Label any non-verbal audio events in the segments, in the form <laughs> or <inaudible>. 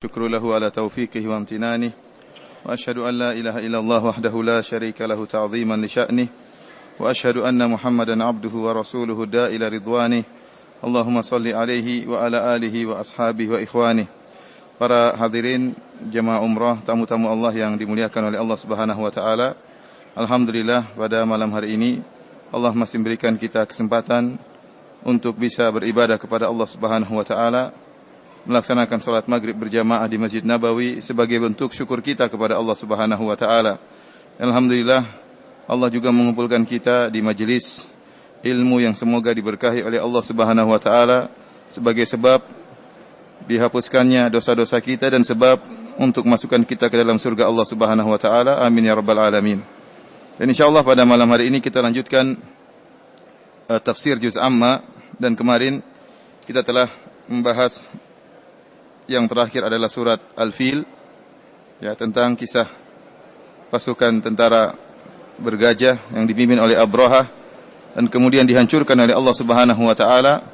شكر له على توفيقه وامتنانه وأشهد أن لا إله إلا الله وحده لا شريك له تعظيما لشأنه وأشهد أن محمدا عبده ورسوله دا إلى رضوانه اللهم صل عليه وعلى آله وأصحابه وإخوانه Para hadirin jemaah umrah, tamu-tamu Allah yang dimuliakan oleh Allah Subhanahu wa taala. Alhamdulillah pada malam hari ini Allah masih memberikan kita kesempatan untuk bisa beribadah kepada Allah Subhanahu wa taala melaksanakan salat maghrib berjamaah di Masjid Nabawi sebagai bentuk syukur kita kepada Allah Subhanahu wa taala. Alhamdulillah Allah juga mengumpulkan kita di majelis ilmu yang semoga diberkahi oleh Allah Subhanahu wa taala sebagai sebab dihapuskannya dosa-dosa kita dan sebab untuk masukkan kita ke dalam surga Allah Subhanahu wa taala. Amin ya rabbal alamin. Dan insyaallah pada malam hari ini kita lanjutkan uh, tafsir juz amma dan kemarin kita telah membahas yang terakhir adalah surat Al-Fil ya tentang kisah pasukan tentara bergajah yang dipimpin oleh Abraha dan kemudian dihancurkan oleh Allah Subhanahu wa taala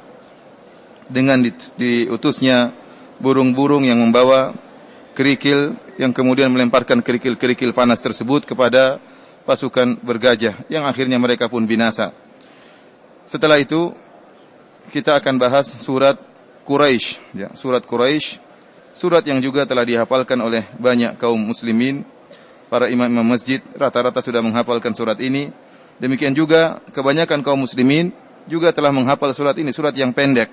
dengan diutusnya burung-burung yang membawa kerikil yang kemudian melemparkan kerikil-kerikil panas tersebut kepada pasukan bergajah yang akhirnya mereka pun binasa. Setelah itu kita akan bahas surat Quraisy ya, surat Quraisy Surat yang juga telah dihafalkan oleh banyak kaum muslimin. Para imam-imam masjid rata-rata sudah menghafalkan surat ini. Demikian juga kebanyakan kaum muslimin juga telah menghafal surat ini, surat yang pendek.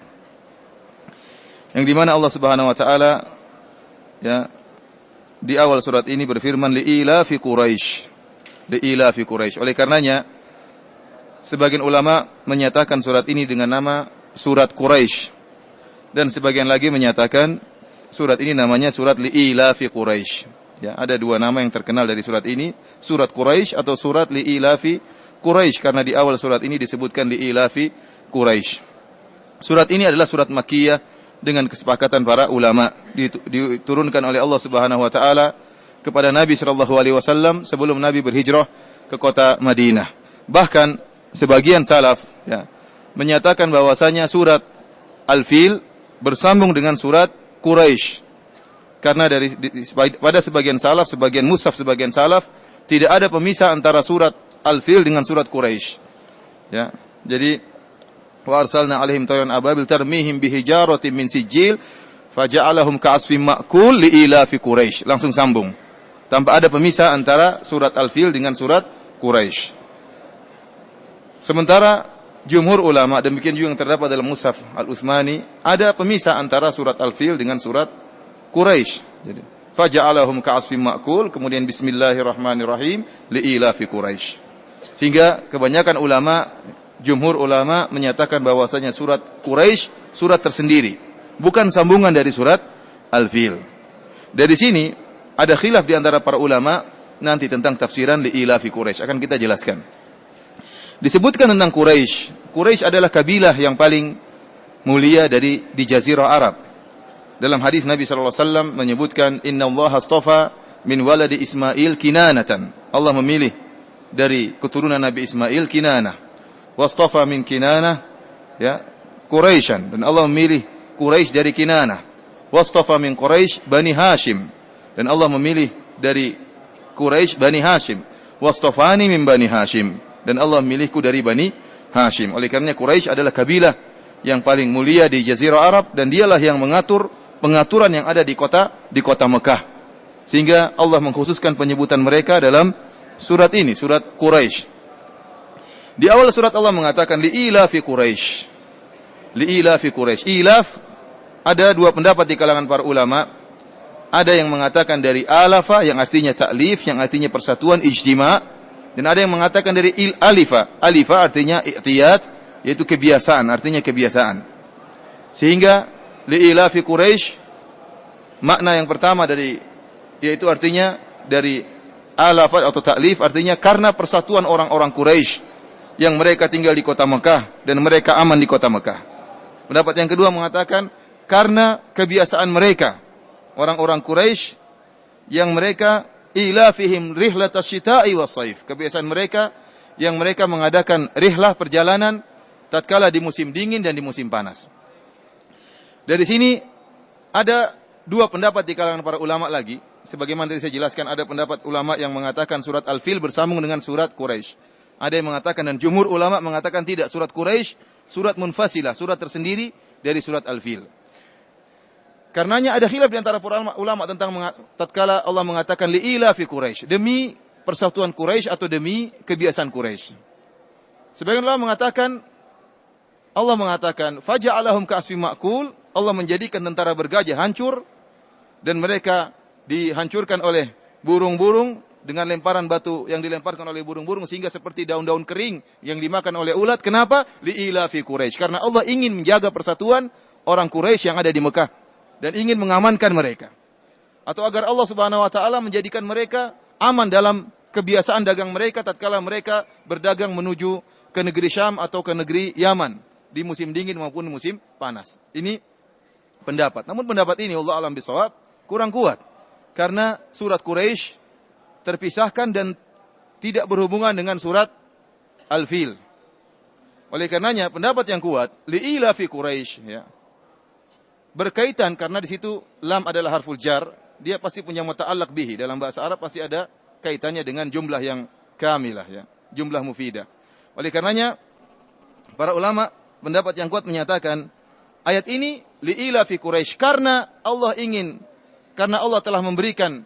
Yang di mana Allah Subhanahu wa taala ya di awal surat ini berfirman li fi Quraisy. Li fi Quraisy. Oleh karenanya sebagian ulama menyatakan surat ini dengan nama surat Quraisy dan sebagian lagi menyatakan Surat ini namanya surat Li'ilafi Quraisy. Ya, ada dua nama yang terkenal dari surat ini, surat Quraisy atau surat Li'ilafi Quraisy karena di awal surat ini disebutkan Li'ilafi Quraisy. Surat ini adalah surat Makkiyah dengan kesepakatan para ulama diturunkan oleh Allah Subhanahu wa taala kepada Nabi sallallahu alaihi wasallam sebelum Nabi berhijrah ke kota Madinah. Bahkan sebagian salaf ya, menyatakan bahwasanya surat Al-Fil bersambung dengan surat Quraisy. Karena dari di, pada sebagian salaf, sebagian musaf, sebagian salaf tidak ada pemisah antara surat Al-Fil dengan surat Quraisy. Ya. Jadi wa arsalna alaihim tayran ababil tarmihim bihijaratin min sijil faja'alahum ka'asfin ma'kul li'ilafi Quraisy. Langsung sambung. Tanpa ada pemisah antara surat Al-Fil dengan surat Quraisy. Sementara jumhur ulama demikian juga yang terdapat dalam Mushaf Al-Utsmani ada pemisah antara surat Al-Fil dengan surat Quraisy. Jadi faja'alahum ka'asfin ma'kul kemudian bismillahirrahmanirrahim li'ilafi Quraisy. Sehingga kebanyakan ulama jumhur ulama menyatakan bahwasanya surat Quraisy surat tersendiri, bukan sambungan dari surat Al-Fil. Dari sini ada khilaf di antara para ulama nanti tentang tafsiran li'ilafi Quraisy akan kita jelaskan. Disebutkan tentang Quraisy. Quraisy adalah kabilah yang paling mulia dari di jazirah Arab. Dalam hadis Nabi sallallahu alaihi wasallam menyebutkan inna Allah astafa min waladi Ismail kinanatan. Allah memilih dari keturunan Nabi Ismail Kinanah. Wastafa min Kinanah ya Quraisyan dan Allah memilih Quraisy dari Kinanah. Wastafa min Quraisy Bani Hashim dan Allah memilih dari Quraisy Bani Hashim. Wastafani min Bani Hashim dan Allah memilihku dari Bani Hashim. Oleh karenanya Quraisy adalah kabilah yang paling mulia di Jazirah Arab dan dialah yang mengatur pengaturan yang ada di kota di kota Mekah. Sehingga Allah mengkhususkan penyebutan mereka dalam surat ini, surat Quraisy. Di awal surat Allah mengatakan liila fi Quraisy. Liila Quraisy. Ilaf ada dua pendapat di kalangan para ulama. Ada yang mengatakan dari alafa yang artinya taklif, yang artinya persatuan ijtima' Dan ada yang mengatakan dari il alifa. Alifa artinya i'tiyad, yaitu kebiasaan, artinya kebiasaan. Sehingga li'ilafi Quraisy makna yang pertama dari yaitu artinya dari alafat atau taklif artinya karena persatuan orang-orang Quraisy yang mereka tinggal di kota Mekah dan mereka aman di kota Mekah. Pendapat yang kedua mengatakan karena kebiasaan mereka orang-orang Quraisy yang mereka ilafihim rihlat asyita'i wasaif. Kebiasaan mereka yang mereka mengadakan rihlah perjalanan tatkala di musim dingin dan di musim panas. Dari sini ada dua pendapat di kalangan para ulama lagi. Sebagaimana tadi saya jelaskan ada pendapat ulama yang mengatakan surat Al-Fil bersambung dengan surat Quraisy. Ada yang mengatakan dan jumhur ulama mengatakan tidak surat Quraisy, surat munfasilah, surat tersendiri dari surat Al-Fil. Karenanya ada khilaf di antara para ulama, tentang tatkala Allah mengatakan liila fi Quraisy, demi persatuan Quraisy atau demi kebiasaan Quraisy. Sebagian ulama mengatakan Allah mengatakan faja'alahum ka'asfi ma'kul, Allah menjadikan tentara bergajah hancur dan mereka dihancurkan oleh burung-burung dengan lemparan batu yang dilemparkan oleh burung-burung sehingga seperti daun-daun kering yang dimakan oleh ulat. Kenapa? Liila fi Quraisy. Karena Allah ingin menjaga persatuan orang Quraisy yang ada di Mekah dan ingin mengamankan mereka. Atau agar Allah Subhanahu wa taala menjadikan mereka aman dalam kebiasaan dagang mereka tatkala mereka berdagang menuju ke negeri Syam atau ke negeri Yaman di musim dingin maupun musim panas. Ini pendapat. Namun pendapat ini Allah alam bisawab kurang kuat. Karena surat Quraisy terpisahkan dan tidak berhubungan dengan surat Al-Fil. Oleh karenanya pendapat yang kuat liila fi Quraisy ya. Berkaitan karena di situ lam adalah harful jar, dia pasti punya muta'allaq bihi dalam bahasa Arab pasti ada kaitannya dengan jumlah yang kamilah ya, jumlah mufidah. Oleh karenanya para ulama pendapat yang kuat menyatakan ayat ini liila fi Quraisy karena Allah ingin karena Allah telah memberikan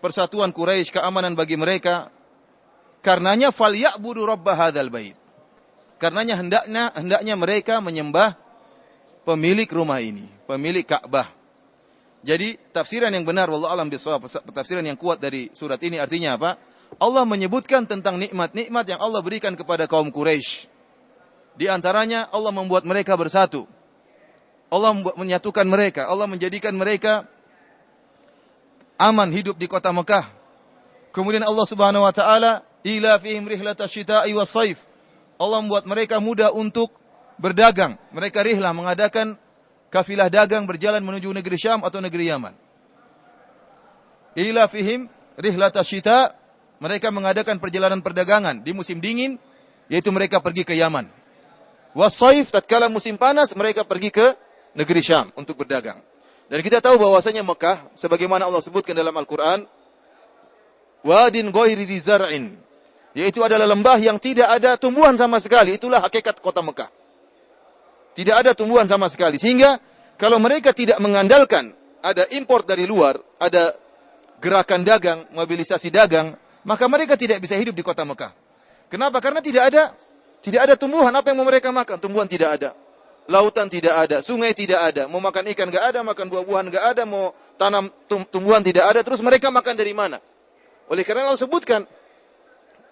persatuan Quraisy, keamanan bagi mereka. Karenanya falyabudu rabb hadzal bait. Karenanya hendaknya hendaknya mereka menyembah pemilik rumah ini, pemilik Ka'bah. Jadi tafsiran yang benar wallahu alam bisawab, tafsiran yang kuat dari surat ini artinya apa? Allah menyebutkan tentang nikmat-nikmat yang Allah berikan kepada kaum Quraisy. Di antaranya Allah membuat mereka bersatu. Allah menyatukan mereka, Allah menjadikan mereka aman hidup di kota Mekah. Kemudian Allah Subhanahu wa taala ila fihim rihlatash syita'i was saif. Allah membuat mereka mudah untuk berdagang. Mereka rihlah mengadakan kafilah dagang berjalan menuju negeri Syam atau negeri Yaman. Ila fihim rihlatash syita' mereka mengadakan perjalanan perdagangan di musim dingin yaitu mereka pergi ke Yaman. Wasaif tatkala musim panas mereka pergi ke negeri Syam untuk berdagang. Dan kita tahu bahwasanya Mekah sebagaimana Allah sebutkan dalam Al-Qur'an wadin zar'in yaitu adalah lembah yang tidak ada tumbuhan sama sekali. Itulah hakikat kota Mekah. Tidak ada tumbuhan sama sekali. Sehingga kalau mereka tidak mengandalkan ada import dari luar, ada gerakan dagang, mobilisasi dagang, maka mereka tidak bisa hidup di kota Mekah. Kenapa? Karena tidak ada tidak ada tumbuhan apa yang mau mereka makan. Tumbuhan tidak ada lautan tidak ada, sungai tidak ada, mau makan ikan gak ada, makan buah-buahan gak ada, mau tanam tumbuhan tidak ada, terus mereka makan dari mana? Oleh karena Allah sebutkan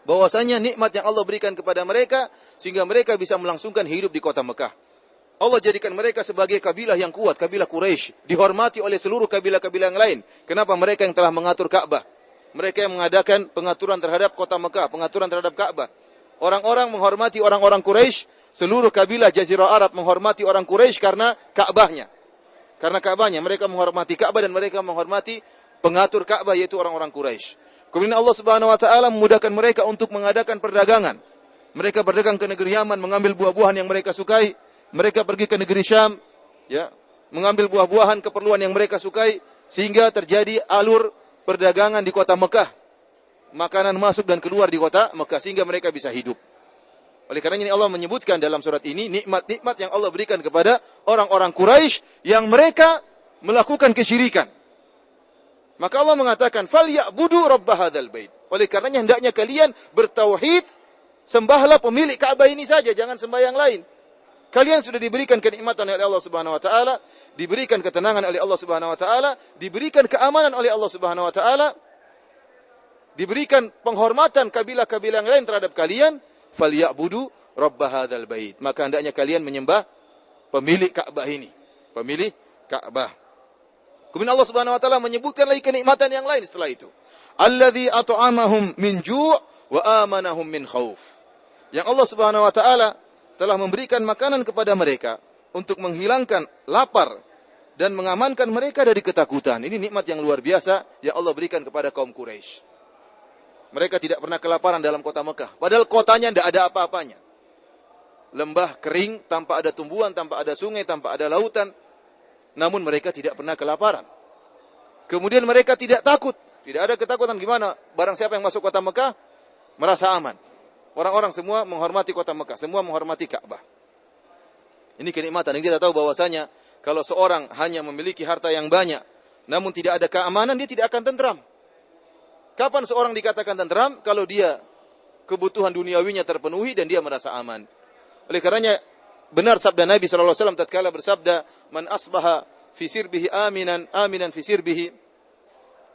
bahwasanya nikmat yang Allah berikan kepada mereka sehingga mereka bisa melangsungkan hidup di kota Mekah. Allah jadikan mereka sebagai kabilah yang kuat, kabilah Quraisy, dihormati oleh seluruh kabilah-kabilah yang lain. Kenapa mereka yang telah mengatur Ka'bah? Mereka yang mengadakan pengaturan terhadap kota Mekah, pengaturan terhadap Ka'bah. Orang-orang menghormati orang-orang Quraisy seluruh kabilah Jazirah Arab menghormati orang Quraisy karena Ka'bahnya. Karena Ka'bahnya mereka menghormati Ka'bah dan mereka menghormati pengatur Ka'bah yaitu orang-orang Quraisy. Kemudian Allah Subhanahu wa taala memudahkan mereka untuk mengadakan perdagangan. Mereka berdagang ke negeri Yaman mengambil buah-buahan yang mereka sukai. Mereka pergi ke negeri Syam ya, mengambil buah-buahan keperluan yang mereka sukai sehingga terjadi alur perdagangan di kota Mekah. Makanan masuk dan keluar di kota Mekah sehingga mereka bisa hidup. Oleh karena ini Allah menyebutkan dalam surat ini nikmat-nikmat yang Allah berikan kepada orang-orang Quraisy yang mereka melakukan kesyirikan. Maka Allah mengatakan, "Fal ya'budu rabb hadzal bait." Oleh karenanya hendaknya kalian bertauhid, sembahlah pemilik Ka'bah ini saja, jangan sembah yang lain. Kalian sudah diberikan kenikmatan oleh Allah Subhanahu wa taala, diberikan ketenangan oleh Allah Subhanahu wa taala, diberikan keamanan oleh Allah Subhanahu wa taala, diberikan penghormatan kabilah-kabilah yang lain terhadap kalian, falyabudu rabb hadzal bait. Maka hendaknya kalian menyembah pemilik Ka'bah ini. Pemilik Ka'bah. Kemudian Allah Subhanahu wa taala menyebutkan lagi kenikmatan yang lain setelah itu. Alladzi at'amahum min ju' wa amanahum min khauf. Yang Allah Subhanahu wa taala telah memberikan makanan kepada mereka untuk menghilangkan lapar dan mengamankan mereka dari ketakutan. Ini nikmat yang luar biasa yang Allah berikan kepada kaum Quraisy. Mereka tidak pernah kelaparan dalam kota Mekah. Padahal kotanya tidak ada apa-apanya. Lembah kering, tanpa ada tumbuhan, tanpa ada sungai, tanpa ada lautan. Namun mereka tidak pernah kelaparan. Kemudian mereka tidak takut. Tidak ada ketakutan gimana? Barang siapa yang masuk kota Mekah merasa aman. Orang-orang semua menghormati kota Mekah, semua menghormati Ka'bah. Ini kenikmatan. Dan kita tahu bahwasanya kalau seorang hanya memiliki harta yang banyak, namun tidak ada keamanan, dia tidak akan tentram. Kapan seorang dikatakan tentram? Kalau dia kebutuhan duniawinya terpenuhi dan dia merasa aman. Oleh karenanya benar sabda Nabi sallallahu alaihi wasallam tatkala bersabda, "Man asbaha fi sirbihi aminan, aminan fi sirbihi."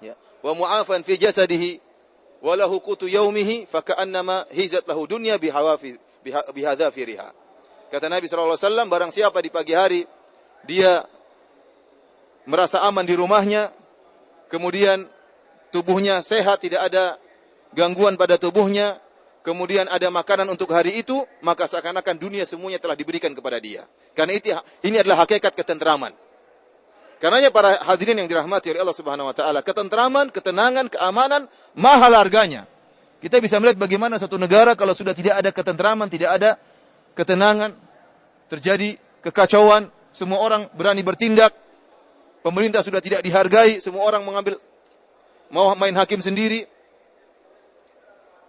Ya, wa mu'afan fi jasadihi wa lahu qutu yaumihi faka'annama hizat lahu dunya bihawafi bihadzafiriha. Kata Nabi sallallahu alaihi wasallam, barang siapa di pagi hari dia merasa aman di rumahnya, kemudian tubuhnya sehat, tidak ada gangguan pada tubuhnya, kemudian ada makanan untuk hari itu, maka seakan-akan dunia semuanya telah diberikan kepada dia. Karena itu ini adalah hakikat ketentraman. Karenanya para hadirin yang dirahmati oleh Allah Subhanahu wa taala, ketentraman, ketenangan, keamanan mahal harganya. Kita bisa melihat bagaimana satu negara kalau sudah tidak ada ketentraman, tidak ada ketenangan, terjadi kekacauan, semua orang berani bertindak, pemerintah sudah tidak dihargai, semua orang mengambil mau main hakim sendiri.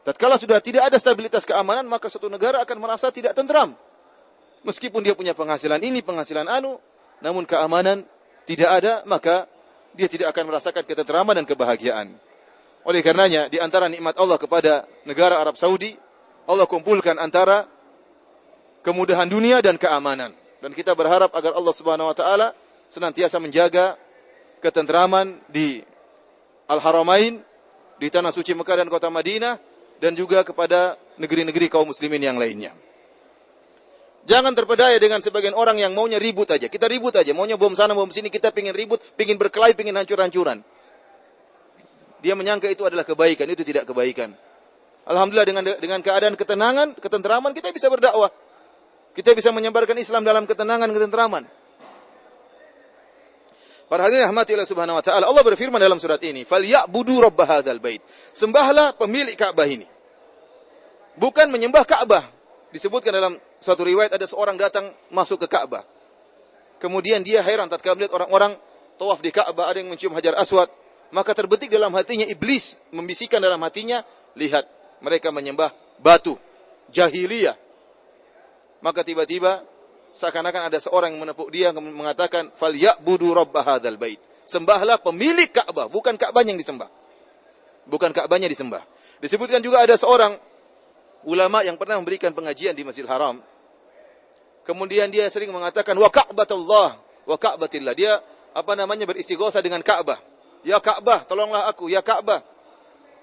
Tatkala sudah tidak ada stabilitas keamanan, maka suatu negara akan merasa tidak tentram. Meskipun dia punya penghasilan ini, penghasilan anu, namun keamanan tidak ada, maka dia tidak akan merasakan ketentraman dan kebahagiaan. Oleh karenanya, di antara nikmat Allah kepada negara Arab Saudi, Allah kumpulkan antara kemudahan dunia dan keamanan. Dan kita berharap agar Allah Subhanahu wa taala senantiasa menjaga ketentraman di Al-Haramain, di tanah suci Mekah dan kota Madinah, dan juga kepada negeri-negeri kaum muslimin yang lainnya. Jangan terpedaya dengan sebagian orang yang maunya ribut aja. Kita ribut aja, maunya bom sana, bom sini, kita pingin ribut, pingin berkelahi, pingin hancur-hancuran. Dia menyangka itu adalah kebaikan, itu tidak kebaikan. Alhamdulillah dengan dengan keadaan ketenangan, ketentraman kita bisa berdakwah. Kita bisa menyebarkan Islam dalam ketenangan, ketentraman. Para hadirin rahmati Allah Subhanahu wa taala, Allah berfirman dalam surat ini, "Falyabudu rabb hadzal bait." Sembahlah pemilik Ka'bah ini. Bukan menyembah Ka'bah. Disebutkan dalam suatu riwayat ada seorang datang masuk ke Ka'bah. Kemudian dia heran tatkala melihat orang-orang tawaf di Ka'bah, ada yang mencium Hajar Aswad, maka terbetik dalam hatinya iblis membisikkan dalam hatinya, lihat mereka menyembah batu jahiliyah. Maka tiba-tiba seakan-akan ada seorang yang menepuk dia mengatakan fal ya'budu rabb hadzal bait. Sembahlah pemilik Ka'bah, bukan Ka'bah yang disembah. Bukan Ka'bahnya disembah. Disebutkan juga ada seorang ulama yang pernah memberikan pengajian di Masjidil Haram. Kemudian dia sering mengatakan wa ka'batullah wa ka'batillah. Dia apa namanya beristighosa dengan Ka'bah. Ya Ka'bah, tolonglah aku, ya Ka'bah.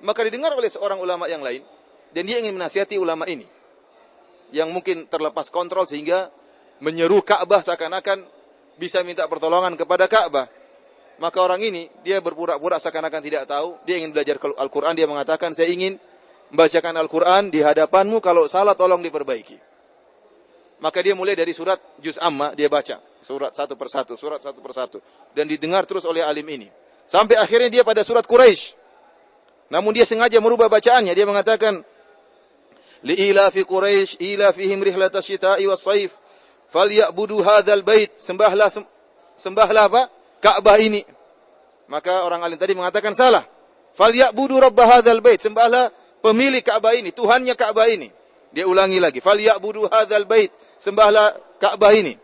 Maka didengar oleh seorang ulama yang lain dan dia ingin menasihati ulama ini yang mungkin terlepas kontrol sehingga menyeru Ka'bah seakan-akan bisa minta pertolongan kepada Ka'bah. Maka orang ini dia berpura-pura seakan-akan tidak tahu, dia ingin belajar Al-Qur'an, dia mengatakan saya ingin membacakan Al-Qur'an di hadapanmu kalau salah tolong diperbaiki. Maka dia mulai dari surat Juz Amma dia baca, surat satu persatu, surat satu persatu. Dan didengar terus oleh alim ini. Sampai akhirnya dia pada surat Quraisy. Namun dia sengaja merubah bacaannya, dia mengatakan li'ilafi Quraisy ilafihim rihlatas syita'i was saif. Falyabudu hadzal bait. Sembahlah sembahlah apa? Ka'bah ini. Maka orang alim tadi mengatakan salah. Falyabudu rabb hadzal bait. Sembahlah pemilik Ka'bah ini Tuhannya Ka'bah ini dia ulangi lagi falyabudu hadzal bait sembahlah Ka'bah ini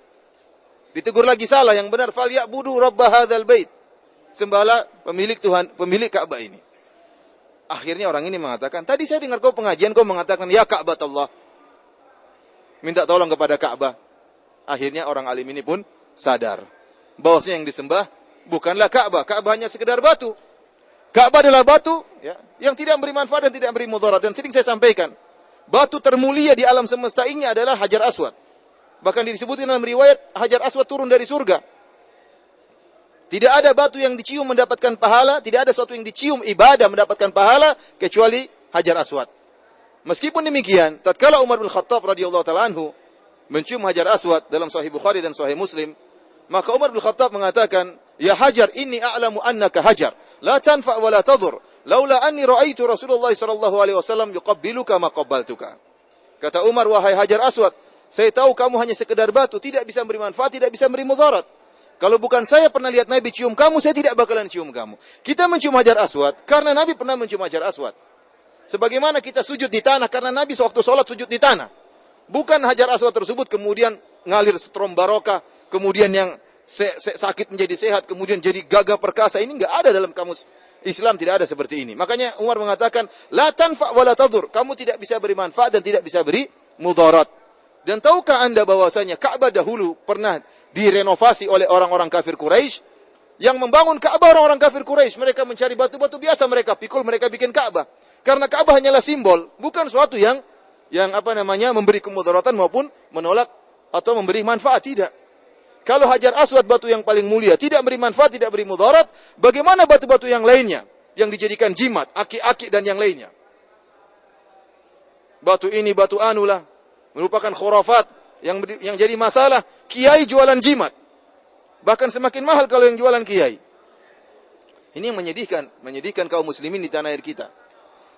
ditegur lagi salah yang benar falyabudu rabb hadzal bait sembahlah pemilik Tuhan pemilik Ka'bah ini Akhirnya orang ini mengatakan, tadi saya dengar kau pengajian, kau mengatakan, ya Ka'bah Allah. Minta tolong kepada Ka'bah. Akhirnya orang alim ini pun sadar. Bahwasanya yang disembah bukanlah Ka'bah. Ka'bah hanya sekedar batu. Ka'bah adalah batu ya, yang tidak memberi manfaat dan tidak memberi mudarat. Dan sering saya sampaikan, batu termulia di alam semesta ini adalah Hajar Aswad. Bahkan disebutkan dalam riwayat, Hajar Aswad turun dari surga. Tidak ada batu yang dicium mendapatkan pahala, tidak ada sesuatu yang dicium ibadah mendapatkan pahala kecuali Hajar Aswad. Meskipun demikian, tatkala Umar bin Khattab radhiyallahu taala anhu mencium Hajar Aswad dalam Sahih Bukhari dan Sahih Muslim, maka Umar bin Khattab mengatakan, "Ya Hajar, inni a'lamu annaka Hajar, la tanfa wa la tadur. Laula anni ra'aitu Rasulullah sallallahu alaihi wasallam yuqabbiluka ma qabbaltuka." Kata Umar, "Wahai Hajar Aswad, saya tahu kamu hanya sekedar batu, tidak bisa memberi manfaat, tidak bisa memberi mudarat. Kalau bukan saya pernah lihat Nabi cium kamu, saya tidak bakalan cium kamu. Kita mencium Hajar Aswad karena Nabi pernah mencium Hajar Aswad. Sebagaimana kita sujud di tanah karena Nabi sewaktu sholat sujud di tanah. Bukan Hajar Aswad tersebut kemudian ngalir setrom barokah, kemudian yang se se sakit menjadi sehat, kemudian jadi gagah perkasa. Ini enggak ada dalam kamus Islam tidak ada seperti ini. Makanya Umar mengatakan, la tanfa wa la tadur. Kamu tidak bisa beri manfaat dan tidak bisa beri mudarat. Dan tahukah anda bahwasanya Ka'bah dahulu pernah direnovasi oleh orang-orang kafir Quraisy yang membangun Ka'bah orang-orang kafir Quraisy. Mereka mencari batu-batu biasa mereka pikul, mereka bikin Ka'bah. Karena Ka'bah hanyalah simbol, bukan suatu yang yang apa namanya memberi kemudaratan maupun menolak atau memberi manfaat tidak. Kalau Hajar Aswad batu yang paling mulia tidak beri manfaat, tidak beri mudarat, bagaimana batu-batu yang lainnya yang dijadikan jimat, aki-aki dan yang lainnya? Batu ini batu anulah merupakan khurafat yang yang jadi masalah kiai jualan jimat. Bahkan semakin mahal kalau yang jualan kiai. Ini yang menyedihkan, menyedihkan kaum muslimin di tanah air kita.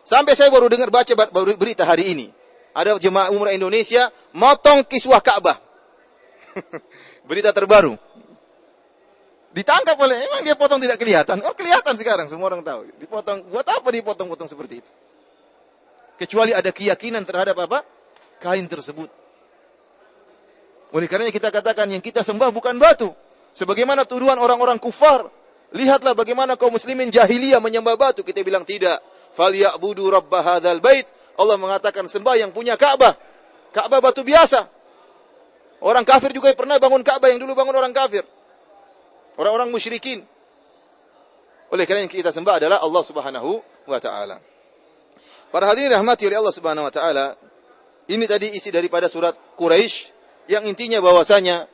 Sampai saya baru dengar baca baru berita hari ini. Ada jemaah umrah Indonesia motong kiswah Ka'bah. <laughs> berita terbaru. Ditangkap oleh, emang dia potong tidak kelihatan? Oh kelihatan sekarang, semua orang tahu. Dipotong, buat apa dipotong-potong seperti itu? Kecuali ada keyakinan terhadap apa? Kain tersebut. Oleh karenanya kita katakan yang kita sembah bukan batu. Sebagaimana tuduhan orang-orang kufar. Lihatlah bagaimana kaum muslimin jahiliyah menyembah batu. Kita bilang tidak. Falyabudu rabba hadzal bait. Allah mengatakan sembah yang punya Ka'bah. Ka'bah batu biasa. Orang kafir juga pernah bangun Ka'bah yang dulu bangun orang kafir. Orang-orang musyrikin. Oleh karena yang kita sembah adalah Allah Subhanahu wa taala. Para hadirin rahmati oleh Allah Subhanahu wa taala, ini tadi isi daripada surat Quraisy yang intinya bahwasanya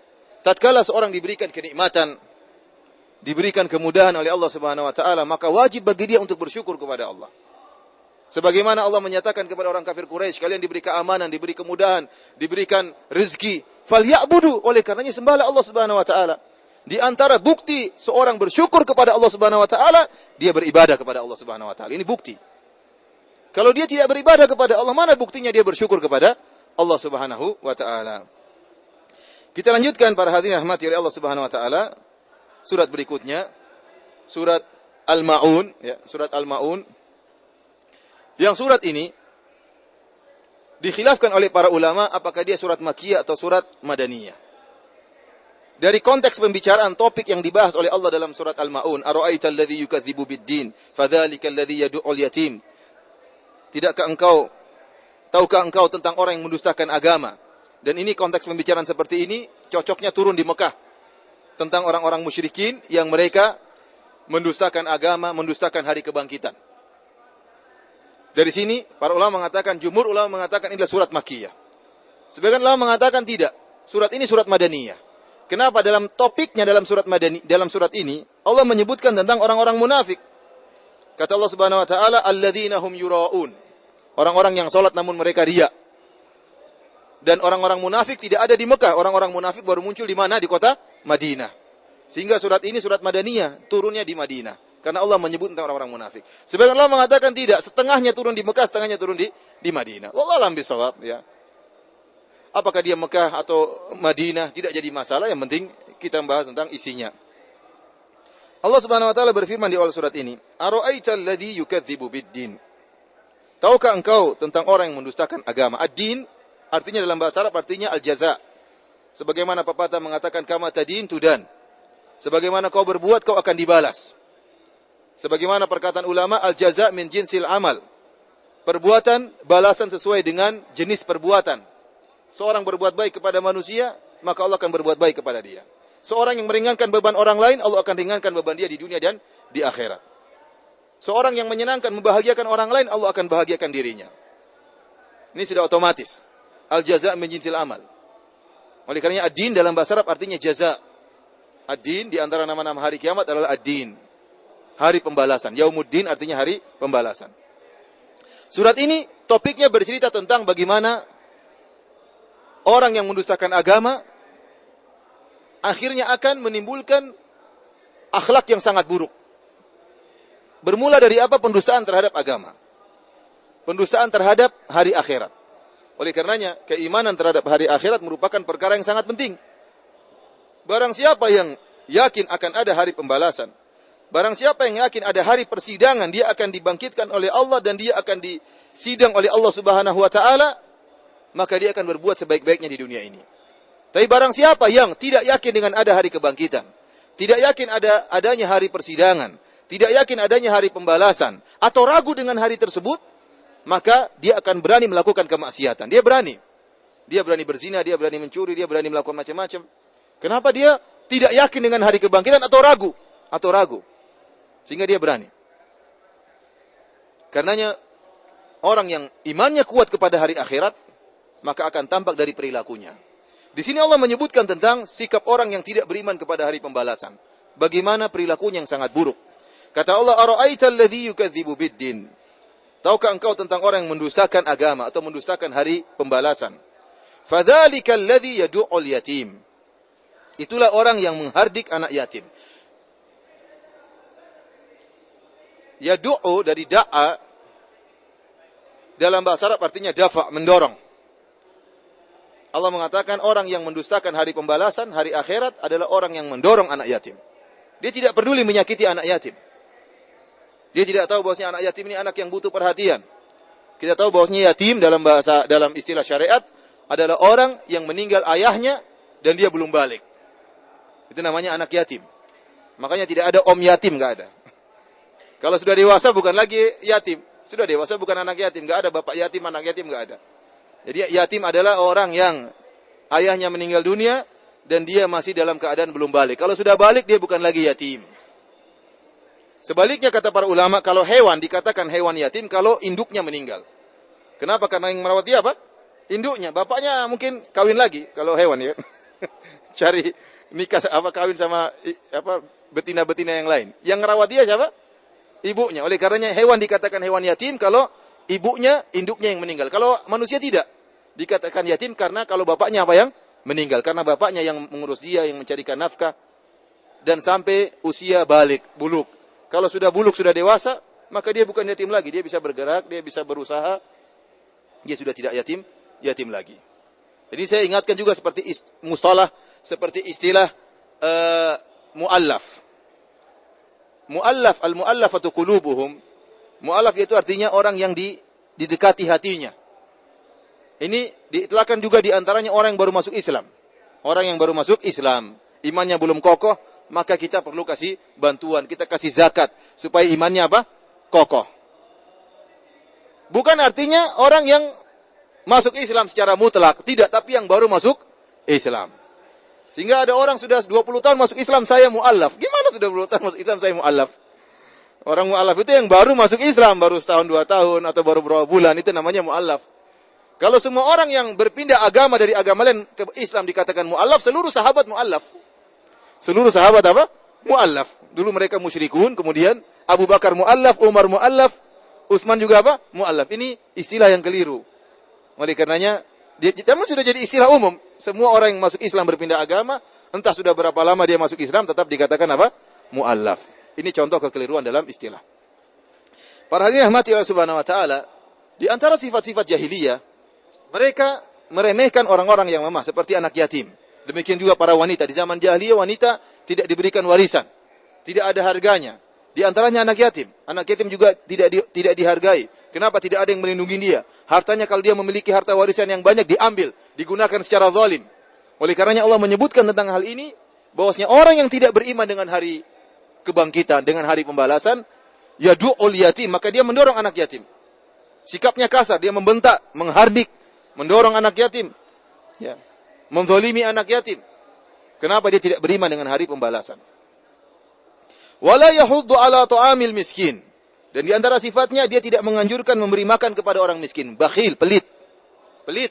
tatkala seorang diberikan kenikmatan, diberikan kemudahan oleh Allah Subhanahu wa taala, maka wajib bagi dia untuk bersyukur kepada Allah. Sebagaimana Allah menyatakan kepada orang kafir Quraisy, kalian diberi keamanan, diberi kemudahan, diberikan rezeki, falyabudu. Oleh karenanya sembahlah Allah Subhanahu wa taala. Di antara bukti seorang bersyukur kepada Allah Subhanahu wa taala, dia beribadah kepada Allah Subhanahu wa taala. Ini bukti. Kalau dia tidak beribadah kepada Allah, mana buktinya dia bersyukur kepada Allah Subhanahu wa taala? Kita lanjutkan para hadirin rahmati oleh Allah Subhanahu wa taala. Surat berikutnya, surat Al-Maun, ya, surat Al-Maun yang surat ini dikhilafkan oleh para ulama apakah dia surat Makkiyah atau surat Madaniyah. Dari konteks pembicaraan topik yang dibahas oleh Allah dalam surat Al-Maun, "Ara'aita alladhi yukadzibu bid-din, fadzalika alladhi yad'ul yatim." Tidakkah engkau tahukah engkau tentang orang yang mendustakan agama? Dan ini konteks pembicaraan seperti ini cocoknya turun di Mekah tentang orang-orang musyrikin yang mereka mendustakan agama, mendustakan hari kebangkitan. Dari sini para ulama mengatakan, jumhur ulama mengatakan inilah surat Makkiyah. Sebagian ulama mengatakan tidak. Surat ini surat Madaniyah. Kenapa dalam topiknya dalam surat Madani dalam surat ini Allah menyebutkan tentang orang-orang munafik. Kata Allah Subhanahu wa taala, "Alladzina hum yuraun." Orang-orang yang salat namun mereka riya. Dan orang-orang munafik tidak ada di Mekah. Orang-orang munafik baru muncul di mana? Di kota Madinah. Sehingga surat ini surat Madaniyah, turunnya di Madinah. Karena Allah menyebut tentang orang-orang munafik. Sebagian Allah mengatakan tidak, setengahnya turun di Mekah, setengahnya turun di di Madinah. Wallah alam bisawab ya. Apakah dia Mekah atau Madinah tidak jadi masalah, yang penting kita membahas tentang isinya. Allah Subhanahu wa taala berfirman di awal surat ini, "Ara'aital ladzi yukadzibu bid-din?" Tahukah engkau tentang orang yang mendustakan agama? Ad-din artinya dalam bahasa Arab artinya al-jaza. Sebagaimana pepatah mengatakan kama tadin tudan. Sebagaimana kau berbuat kau akan dibalas. Sebagaimana perkataan ulama al-jaza min jinsil amal. Perbuatan balasan sesuai dengan jenis perbuatan. Seorang berbuat baik kepada manusia, maka Allah akan berbuat baik kepada dia. Seorang yang meringankan beban orang lain, Allah akan ringankan beban dia di dunia dan di akhirat. Seorang yang menyenangkan, membahagiakan orang lain, Allah akan bahagiakan dirinya. Ini sudah otomatis. Al-jaza min jinsil amal. Oleh karenanya ad-din dalam bahasa Arab artinya jaza. Ad-din di antara nama-nama hari kiamat adalah ad-din hari pembalasan. Yaumuddin artinya hari pembalasan. Surat ini topiknya bercerita tentang bagaimana orang yang mendustakan agama akhirnya akan menimbulkan akhlak yang sangat buruk. Bermula dari apa? Pendustaan terhadap agama. Pendustaan terhadap hari akhirat. Oleh karenanya, keimanan terhadap hari akhirat merupakan perkara yang sangat penting. Barang siapa yang yakin akan ada hari pembalasan, barang siapa yang yakin ada hari persidangan, dia akan dibangkitkan oleh Allah dan dia akan disidang oleh Allah Subhanahu wa taala, maka dia akan berbuat sebaik-baiknya di dunia ini. Tapi barang siapa yang tidak yakin dengan ada hari kebangkitan, tidak yakin ada adanya hari persidangan, tidak yakin adanya hari pembalasan, atau ragu dengan hari tersebut, maka dia akan berani melakukan kemaksiatan. Dia berani. Dia berani berzina, dia berani mencuri, dia berani melakukan macam-macam. Kenapa dia tidak yakin dengan hari kebangkitan atau ragu? Atau ragu. Sehingga dia berani. Karenanya orang yang imannya kuat kepada hari akhirat, maka akan tampak dari perilakunya. Di sini Allah menyebutkan tentang sikap orang yang tidak beriman kepada hari pembalasan. Bagaimana perilakunya yang sangat buruk. Kata Allah, "Ara'aita alladhi yukadzibu biddin?" Tahukah engkau tentang orang yang mendustakan agama atau mendustakan hari pembalasan? Fadzalika alladhi yad'ul yatim. Itulah orang yang menghardik anak yatim. Yadu'u dari da'a dalam bahasa Arab artinya dafa, mendorong. Allah mengatakan orang yang mendustakan hari pembalasan, hari akhirat adalah orang yang mendorong anak yatim. Dia tidak peduli menyakiti anak yatim. Dia tidak tahu bahwasanya anak yatim ini anak yang butuh perhatian. Kita tahu bahwasanya yatim dalam bahasa dalam istilah syariat adalah orang yang meninggal ayahnya dan dia belum balik. Itu namanya anak yatim. Makanya tidak ada om yatim, nggak ada. Kalau sudah dewasa bukan lagi yatim. Sudah dewasa bukan anak yatim, nggak ada bapak yatim, anak yatim nggak ada. Jadi yatim adalah orang yang ayahnya meninggal dunia dan dia masih dalam keadaan belum balik. Kalau sudah balik dia bukan lagi yatim. Sebaliknya kata para ulama kalau hewan dikatakan hewan yatim kalau induknya meninggal. Kenapa? Karena yang merawat dia apa? Induknya. Bapaknya mungkin kawin lagi kalau hewan ya. <laughs> Cari nikah apa kawin sama apa betina-betina yang lain. Yang merawat dia siapa? Ibunya. Oleh karenanya hewan dikatakan hewan yatim kalau ibunya, induknya yang meninggal. Kalau manusia tidak. Dikatakan yatim karena kalau bapaknya apa yang meninggal. Karena bapaknya yang mengurus dia yang mencarikan nafkah. Dan sampai usia balik buluk. Kalau sudah buluk sudah dewasa maka dia bukan yatim lagi. Dia bisa bergerak dia bisa berusaha. Dia sudah tidak yatim yatim lagi. Jadi saya ingatkan juga seperti mustalah seperti istilah uh, muallaf muallaf al muallafatu qulubuhum muallaf itu artinya orang yang di, didekati hatinya ini diitlakan juga di antaranya orang yang baru masuk Islam. Orang yang baru masuk Islam, imannya belum kokoh, maka kita perlu kasih bantuan, kita kasih zakat supaya imannya apa? Kokoh. Bukan artinya orang yang masuk Islam secara mutlak, tidak, tapi yang baru masuk Islam. Sehingga ada orang sudah 20 tahun masuk Islam, saya mu'allaf. Gimana sudah 20 tahun masuk Islam, saya mu'allaf? Orang mu'allaf itu yang baru masuk Islam, baru setahun, dua tahun, atau baru beberapa bulan, itu namanya mu'allaf. Kalau semua orang yang berpindah agama dari agama lain ke Islam dikatakan mu'allaf, seluruh sahabat mu'allaf. Seluruh sahabat apa? Mu'allaf. Dulu mereka musyrikun, kemudian Abu Bakar mu'allaf, Umar mu'allaf, Utsman juga apa? Mu'allaf. Ini istilah yang keliru. Oleh karenanya, namun sudah jadi istilah umum. Semua orang yang masuk Islam berpindah agama, entah sudah berapa lama dia masuk Islam, tetap dikatakan apa? Mu'allaf. Ini contoh kekeliruan dalam istilah. Para hadirin rahmati Allah Subhanahu wa taala, di antara sifat-sifat jahiliyah mereka meremehkan orang-orang yang lemah seperti anak yatim. Demikian juga para wanita di zaman jahiliyah wanita tidak diberikan warisan, tidak ada harganya. Di antaranya anak yatim. Anak yatim juga tidak di, tidak dihargai. Kenapa tidak ada yang melindungi dia? Hartanya kalau dia memiliki harta warisan yang banyak diambil, digunakan secara zalim. Oleh karenanya Allah menyebutkan tentang hal ini bahwasanya orang yang tidak beriman dengan hari kebangkitan, dengan hari pembalasan, yadu'ul yatim, maka dia mendorong anak yatim. Sikapnya kasar, dia membentak, menghardik, mendorong anak yatim, ya, menzalimi anak yatim. Kenapa dia tidak beriman dengan hari pembalasan? Wala yahuddu ala ta'amil miskin. Dan di antara sifatnya dia tidak menganjurkan memberi makan kepada orang miskin, bakhil, pelit. Pelit.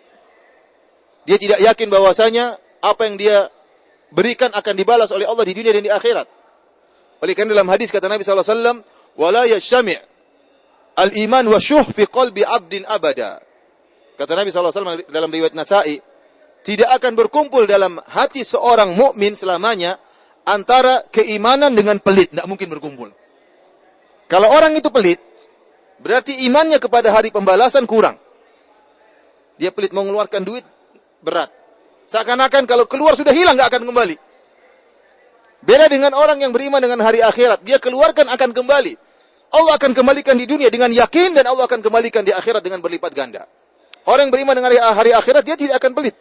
Dia tidak yakin bahwasanya apa yang dia berikan akan dibalas oleh Allah di dunia dan di akhirat. Oleh karena dalam hadis kata Nabi sallallahu alaihi wasallam, "Wala yashmi' al-iman wa syuh fi qalbi 'abdin abada." Kata Nabi SAW dalam riwayat Nasai, tidak akan berkumpul dalam hati seorang mukmin selamanya antara keimanan dengan pelit. Tidak mungkin berkumpul. Kalau orang itu pelit, berarti imannya kepada hari pembalasan kurang. Dia pelit mengeluarkan duit, berat. Seakan-akan kalau keluar sudah hilang, nggak akan kembali. Beda dengan orang yang beriman dengan hari akhirat. Dia keluarkan akan kembali. Allah akan kembalikan di dunia dengan yakin dan Allah akan kembalikan di akhirat dengan berlipat ganda. Orang yang beriman dengan hari, hari akhirat dia tidak akan pelit.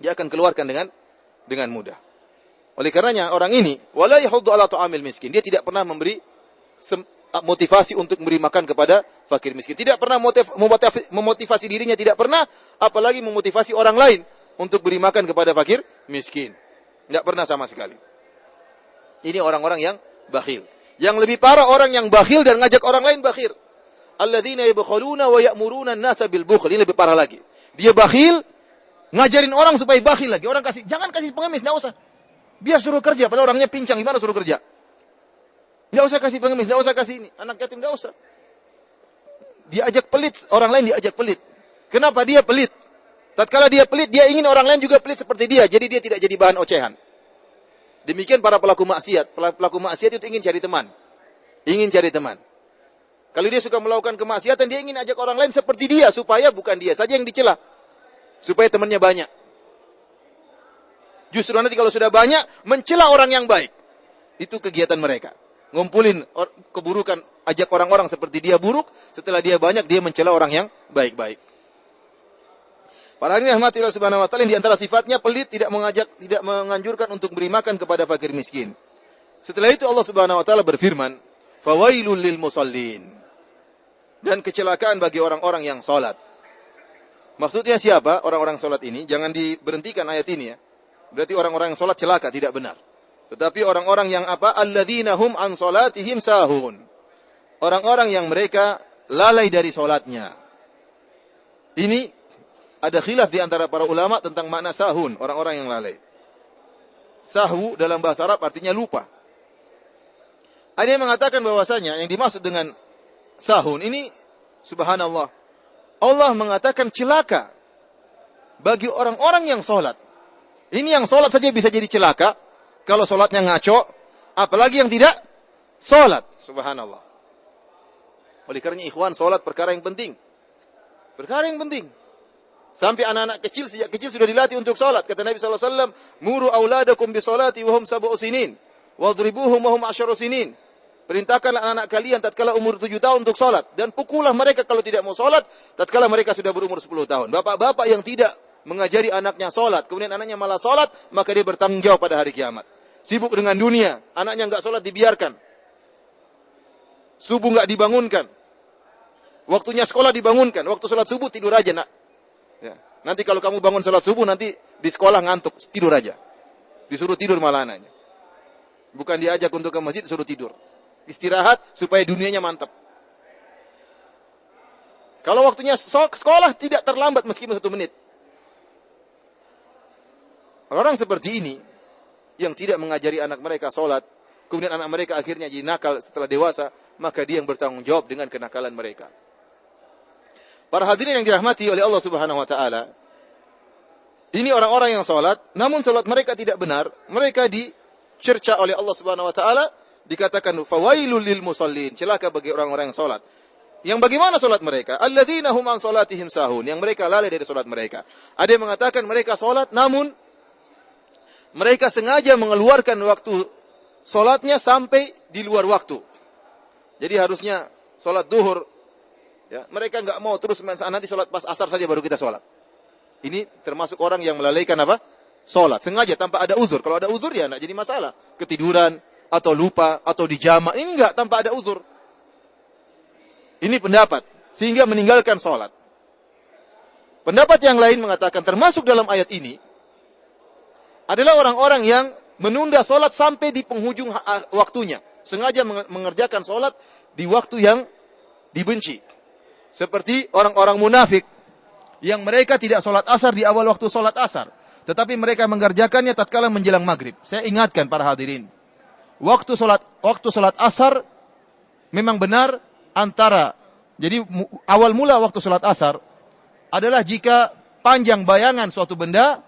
Dia akan keluarkan dengan dengan mudah. Oleh karenanya orang ini wala yahuddu ala ta'amil miskin. Dia tidak pernah memberi motivasi untuk memberi makan kepada fakir miskin. Tidak pernah motiv, memotivasi, memotivasi dirinya, tidak pernah apalagi memotivasi orang lain untuk beri makan kepada fakir miskin. Tidak pernah sama sekali. Ini orang-orang yang bakhil. Yang lebih parah orang yang bakhil dan ngajak orang lain bakhil. Alladzina yabkhuluna wa ya'muruna an-nasa bil bukhl. Ini lebih parah lagi. Dia bakhil, ngajarin orang supaya bakhil lagi. Orang kasih, jangan kasih pengemis, enggak usah. Biar suruh kerja, padahal orangnya pincang, gimana suruh kerja? Enggak usah kasih pengemis, enggak usah kasih ini. Anak yatim enggak usah. Diajak pelit, orang lain diajak pelit. Kenapa dia pelit? Tatkala dia pelit, dia ingin orang lain juga pelit seperti dia, jadi dia tidak jadi bahan ocehan. Demikian para pelaku maksiat. Pelaku maksiat itu ingin cari teman. Ingin cari teman. Kalau dia suka melakukan kemaksiatan, dia ingin ajak orang lain seperti dia. Supaya bukan dia saja yang dicela. Supaya temannya banyak. Justru nanti kalau sudah banyak, mencela orang yang baik. Itu kegiatan mereka. Ngumpulin keburukan, ajak orang-orang seperti dia buruk. Setelah dia banyak, dia mencela orang yang baik-baik. Para hadirin rahmati Allah Subhanahu wa taala di antara sifatnya pelit tidak mengajak tidak menganjurkan untuk beri makan kepada fakir miskin. Setelah itu Allah Subhanahu wa taala berfirman, "Fawailul lil musallin." Dan kecelakaan bagi orang-orang yang salat. Maksudnya siapa orang-orang salat ini? Jangan diberhentikan ayat ini ya. Berarti orang-orang yang salat celaka tidak benar. Tetapi orang-orang yang apa? Alladzina hum an salatihim sahun. Orang-orang yang mereka lalai dari salatnya. Ini ada khilaf di antara para ulama tentang makna sahun, orang-orang yang lalai. Sahu dalam bahasa Arab artinya lupa. Ada yang mengatakan bahwasanya yang dimaksud dengan sahun ini subhanallah. Allah mengatakan celaka bagi orang-orang yang sholat. Ini yang sholat saja bisa jadi celaka. Kalau sholatnya ngaco, apalagi yang tidak sholat. Subhanallah. Oleh karena ikhwan, sholat perkara yang penting. Perkara yang penting. Sampai anak-anak kecil sejak kecil sudah dilatih untuk salat. Kata Nabi wasallam, "Muru auladakum bi salati wa hum sab'u sinin, wadribuhum wa hum asyaru sinin." Perintahkanlah anak-anak kalian tatkala umur tujuh tahun untuk salat dan pukullah mereka kalau tidak mau salat tatkala mereka sudah berumur sepuluh tahun. Bapak-bapak yang tidak mengajari anaknya salat, kemudian anaknya malah salat, maka dia bertanggung jawab pada hari kiamat. Sibuk dengan dunia, anaknya enggak salat dibiarkan. Subuh enggak dibangunkan. Waktunya sekolah dibangunkan, waktu salat subuh tidur aja nak. Ya. Nanti kalau kamu bangun sholat subuh, nanti di sekolah ngantuk, tidur aja. Disuruh tidur malah anaknya. Bukan diajak untuk ke masjid, disuruh tidur. Istirahat supaya dunianya mantap. Kalau waktunya sekolah tidak terlambat meskipun satu menit. Orang seperti ini yang tidak mengajari anak mereka sholat, kemudian anak mereka akhirnya jadi nakal setelah dewasa, maka dia yang bertanggung jawab dengan kenakalan mereka. Para hadirin yang dirahmati oleh Allah Subhanahu wa taala. Ini orang-orang yang salat, namun salat mereka tidak benar, mereka dicerca oleh Allah Subhanahu wa taala dikatakan fawailul lil musallin, celaka bagi orang-orang yang salat. Yang bagaimana salat mereka? Alladzina hum an salatihim sahun, yang mereka lalai dari salat mereka. Ada yang mengatakan mereka salat namun mereka sengaja mengeluarkan waktu salatnya sampai di luar waktu. Jadi harusnya salat duhur Ya, mereka nggak mau terus nanti sholat pas asar saja baru kita sholat. Ini termasuk orang yang melalaikan apa? Sholat. Sengaja tanpa ada uzur. Kalau ada uzur ya nggak jadi masalah. Ketiduran atau lupa atau dijama. Ini enggak tanpa ada uzur. Ini pendapat. Sehingga meninggalkan sholat. Pendapat yang lain mengatakan termasuk dalam ayat ini adalah orang-orang yang menunda sholat sampai di penghujung waktunya. Sengaja mengerjakan sholat di waktu yang dibenci. Seperti orang-orang munafik yang mereka tidak sholat asar di awal waktu sholat asar. Tetapi mereka mengerjakannya tatkala menjelang maghrib. Saya ingatkan para hadirin. Waktu sholat, waktu sholat asar memang benar antara. Jadi awal mula waktu sholat asar adalah jika panjang bayangan suatu benda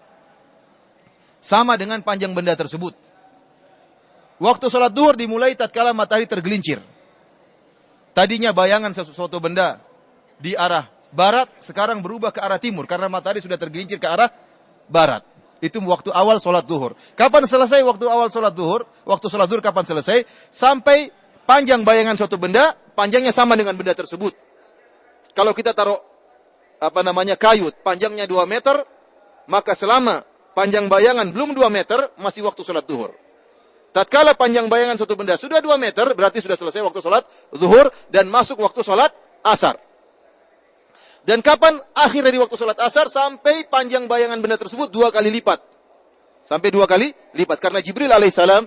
sama dengan panjang benda tersebut. Waktu sholat duhur dimulai tatkala matahari tergelincir. Tadinya bayangan sesuatu benda di arah barat, sekarang berubah ke arah timur karena matahari sudah tergelincir ke arah barat. Itu waktu awal sholat duhur. Kapan selesai waktu awal sholat duhur? Waktu sholat duhur kapan selesai? Sampai panjang bayangan suatu benda, panjangnya sama dengan benda tersebut. Kalau kita taruh apa namanya kayut, panjangnya 2 meter, maka selama panjang bayangan belum 2 meter, masih waktu sholat duhur. Tatkala panjang bayangan suatu benda sudah 2 meter, berarti sudah selesai waktu sholat zuhur dan masuk waktu sholat asar. Dan kapan akhir dari waktu sholat asar sampai panjang bayangan benda tersebut dua kali lipat. Sampai dua kali lipat. Karena Jibril alaihissalam